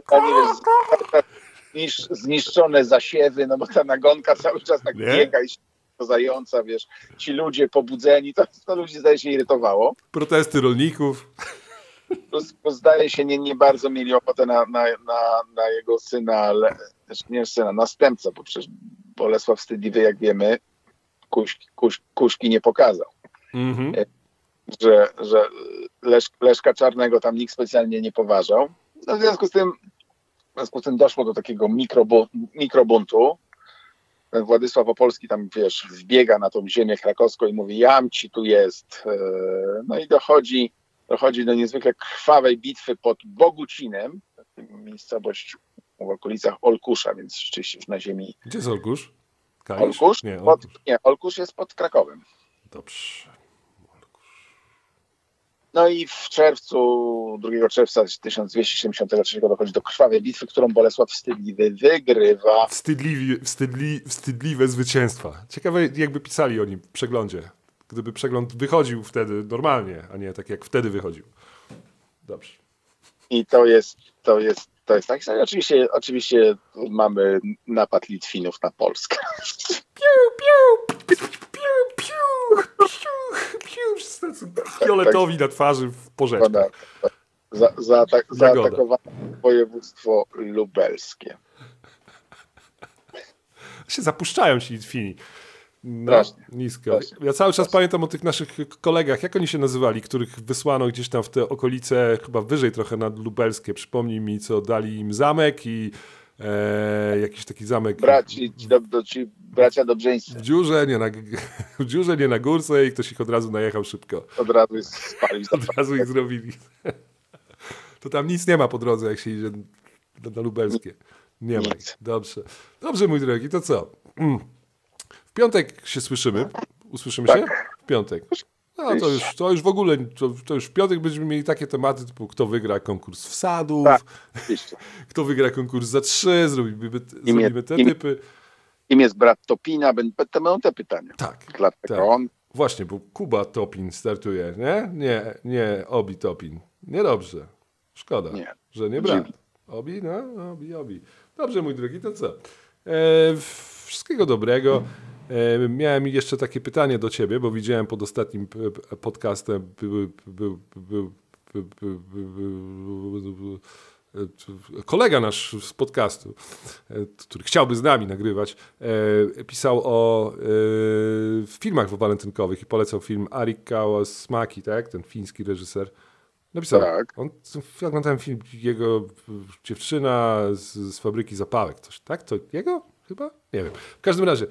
generalnie, wiesz, znisz, zniszczone zasiewy, no bo ta nagonka cały czas tak
Nie?
biega i się zająca, wiesz, ci ludzie pobudzeni, to, to ludzi zdaje się irytowało.
Protesty rolników.
Plus, plus zdaje się nie, nie bardzo mieli ochotę na, na, na, na jego syna, ale znaczy nie syna, następcę, bo przecież Bolesław Wstydliwy, jak wiemy, kuś, kuś, kuszki nie pokazał.
Mhm.
że, że Lesz, Leszka Czarnego tam nikt specjalnie nie poważał. No w związku z tym, w związku z tym doszło do takiego mikrobu, mikrobuntu. Ten Władysław Opolski tam, wiesz, wbiega na tą ziemię krakowską i mówi, jam ci tu jest. E, No i dochodzi, dochodzi do niezwykle krwawej bitwy pod Bogucinem, miejscowość w okolicach Olkusza, więc rzeczywiście już na ziemi
Gdzie jest Olkusz? Kalisz?
Olkusz.
Nie,
Pod,
Olkusz.
nie, Olkusz jest pod Krakowem.
Dobrze.
No i w czerwcu, 2 czerwca 1273 dochodzi do krwawej bitwy, którą Bolesław Wstydliwy wygrywa.
Wstydliwi, wstydli, wstydliwe zwycięstwa. Ciekawe, jakby pisali o nim w przeglądzie. Gdyby przegląd wychodził wtedy normalnie, a nie tak jak wtedy wychodził. Dobrze.
I to jest, to jest, to jest tak. Oczywiście, oczywiście mamy napad Litwinów na Polskę.
Piu, piu, piu, piu, piu. Wszyscy tacy Fioletowi na twarzy w porzeczkach.
Za, zaatak,
Zagoda.
zaatakowano województwo lubelskie.
się zapuszczają ci Litwini. No,
Strasznie.
nisko.
Strasznie.
Ja cały czas pamiętam o tych naszych kolegach, jak oni się nazywali, których wysłano gdzieś tam w te okolice, chyba wyżej trochę nad Lubelskie. Przypomnij mi, co dali im zamek i e, jakiś taki zamek
Braci, ci, do, do, ci bracia Dobrzeńscy
w dziurze, nie na, *laughs* w dziurze, nie na górce i ktoś ich od razu najechał szybko.
od razu jest spalił. *laughs*
Od razu ich zrobili. *laughs* To tam nic nie ma po drodze, jak się idzie na, na Lubelskie. Nie ma. Dobrze. Dobrze, mój drogi, to co? Mm. W piątek się słyszymy. Usłyszymy
Tak.
się? W piątek. No to już, to już w ogóle, to, to już w piątek będziemy mieli takie tematy typu kto wygra konkurs wsadów,
Tak. *laughs*
Kto wygra konkurs za trzy, zrobimy, zrobimy te typy.
Kim jest brat Topina? Będą te pytania.
Tak.
Dlatego
tak.
on.
Właśnie, bo Kuba Topin startuje, nie? Nie, nie, Obi Topin. Niedobrze. Szkoda,
Nie.
że nie brat. Obi, no, Obi, Obi. Dobrze, mój drogi, to co? E, wszystkiego dobrego. Miałem jeszcze takie pytanie do ciebie, bo widziałem pod ostatnim podcastem był, był, był, kolega nasz z podcastu, e, który chciałby z nami nagrywać, e, pisał o e, filmach walentynkowych i polecał film Ari Kawasaki, tak? Ten fiński reżyser. Napisał.
Tak.
On, ja oglądałem film jego dziewczyna z, z fabryki zapałek. Coś, tak? To jego? Chyba? Nie wiem. W każdym razie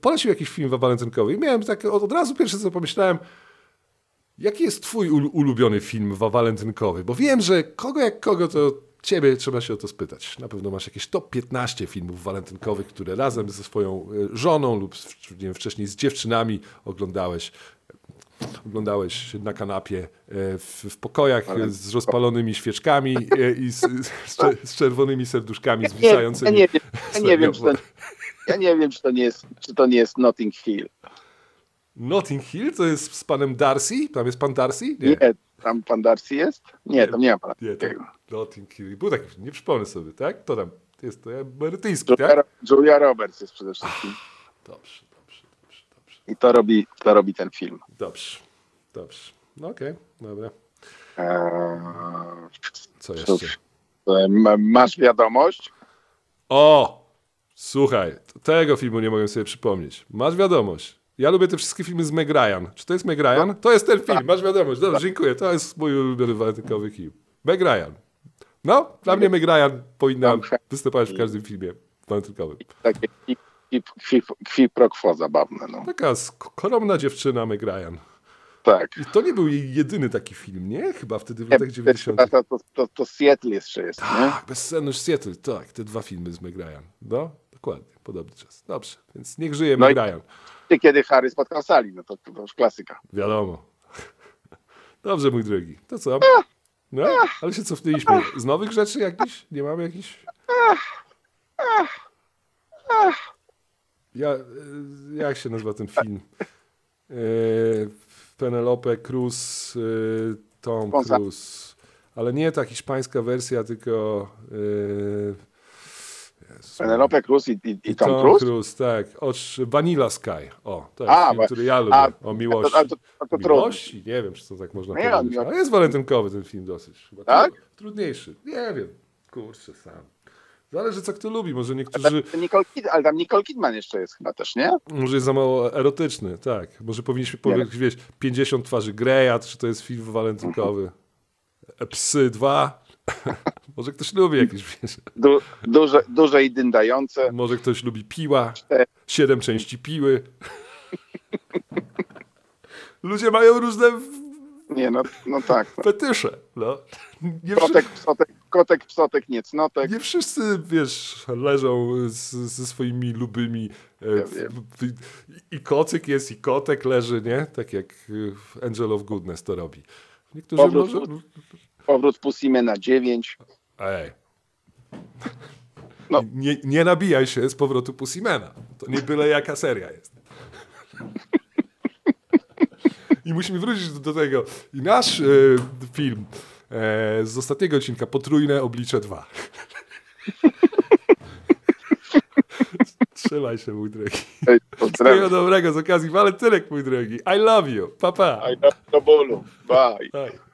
polecił jakiś film walentynkowy i miałem tak od, od razu pierwsze co pomyślałem, jaki jest twój ul- ulubiony film wa- walentynkowy? Bo wiem, że kogo jak kogo to ciebie trzeba się o to spytać. Na pewno masz jakieś top 15 filmów walentynkowych, które razem ze swoją e, żoną lub nie wiem, wcześniej z dziewczynami oglądałeś oglądałeś na kanapie e, w, w pokojach e, z rozpalonymi świeczkami e, i z, z, z czerwonymi serduszkami
Nie, ja
zwisającymi.
nie wiem, ja nie wiem, czy to, ja nie wiem, czy to nie jest, czy to nie jest Notting Hill.
Notting Hill to jest z panem Darcy? Tam jest pan Darcy?
Nie, tam pan Darcy jest? Nie, tam nie ma pana
Nie,
takiego.
Notting Hill. Był taki, nie przypomnę sobie, tak? To tam jest to brytyjski,
Julia,
tak?
Julia Roberts jest przede wszystkim.
Dobrze, dobrze, dobrze, dobrze.
I to robi, to robi ten film.
Dobrze, dobrze. No okej, dobra.
Eee,
Co jeszcze?
e, ma- masz wiadomość?
O! Słuchaj, tego filmu nie mogę sobie przypomnieć. Masz wiadomość. Ja lubię te wszystkie filmy z Meg Ryan. Czy to jest Meg Ryan? To jest ten film, masz wiadomość. Dobrze, dziękuję. To jest mój ulubiony walentynkowy film. Meg Ryan. No, dla mnie Meg Ryan powinna występować w każdym filmie walentynkowym.
Takie kwi, pro quo zabawne. No.
Taka skromna dziewczyna Meg Ryan.
Tak.
I to nie był jej jedyny taki film, nie? Chyba wtedy w latach 90.
To, to, to, to Seattle jeszcze jest, nie?
Tak, bezsenność Seattle, tak, te dwa filmy z Meg Ryan. No, dokładnie, podobny czas. Dobrze, więc niech żyje
No
Meg
i- Kiedy Harry spotkał Sally, no to, to już klasyka.
Wiadomo. *laughs* Dobrze, mój drogi. To co? No, ale się cofnęliśmy. Z nowych rzeczy jakichś? Nie mamy jakichś? Ja, e, jak się nazywa ten film? E, Penelope Cruz, e, Tom Cruise. Ale nie ta hiszpańska wersja, tylko... Jezus,
Penelope Cruz i, i, i Tom,
Tom
Cruise?
Cruise, tak. Ocz, Vanilla Sky. O, to jest
A,
film,
bo-
który ja lubię.
a,
o miłości.
To, to, to.
Miłości? Nie wiem, czy to tak można
nie,
powiedzieć. Ale jest walentynkowy ten film dosyć. Chyba
Tak?
tru- Trudniejszy. Nie wiem. Kurczę, sam. Zależy, co kto lubi. Może niektórzy...
Nicole Kid, ale tam Nicole Kidman jeszcze jest chyba też, nie?
Może jest za mało erotyczny, tak. Może powinniśmy powiedzieć, wiesz, 50 twarzy Greya, czy to jest film walentynkowy. E, Psy 2. *laughs* Może ktoś lubi jakieś, wiesz.
Du, duże, duże i dyndające.
Może ktoś lubi piła. Siedem części piły. *laughs* Ludzie mają różne
Nie, no, no tak. No.
fetysze. No. Nie,
Kotek, psotek, kotek, psotek, nie cnotek.
nie wszyscy, wiesz, leżą z, ze swoimi lubymi. e,
Ja
I kocyk jest, i kotek leży, nie? Tak jak e, Angel of Goodness to robi. Niektórzy
Powrót-
może...
Powrót Pusimy na 9.
Ej.
No.
Nie, nie nabijaj się z powrotu Pussimena. To nie byle jaka seria jest. I musimy wrócić do, do tego. I nasz e, film e, z ostatniego odcinka Potrójne Oblicze 2. Trzymaj się, mój drogi.
Ej,
Wszystkiego dobrego z okazji walentynek, mój drogi. I love you. Pa, pa.
I love do bólu. Bye.
Bye.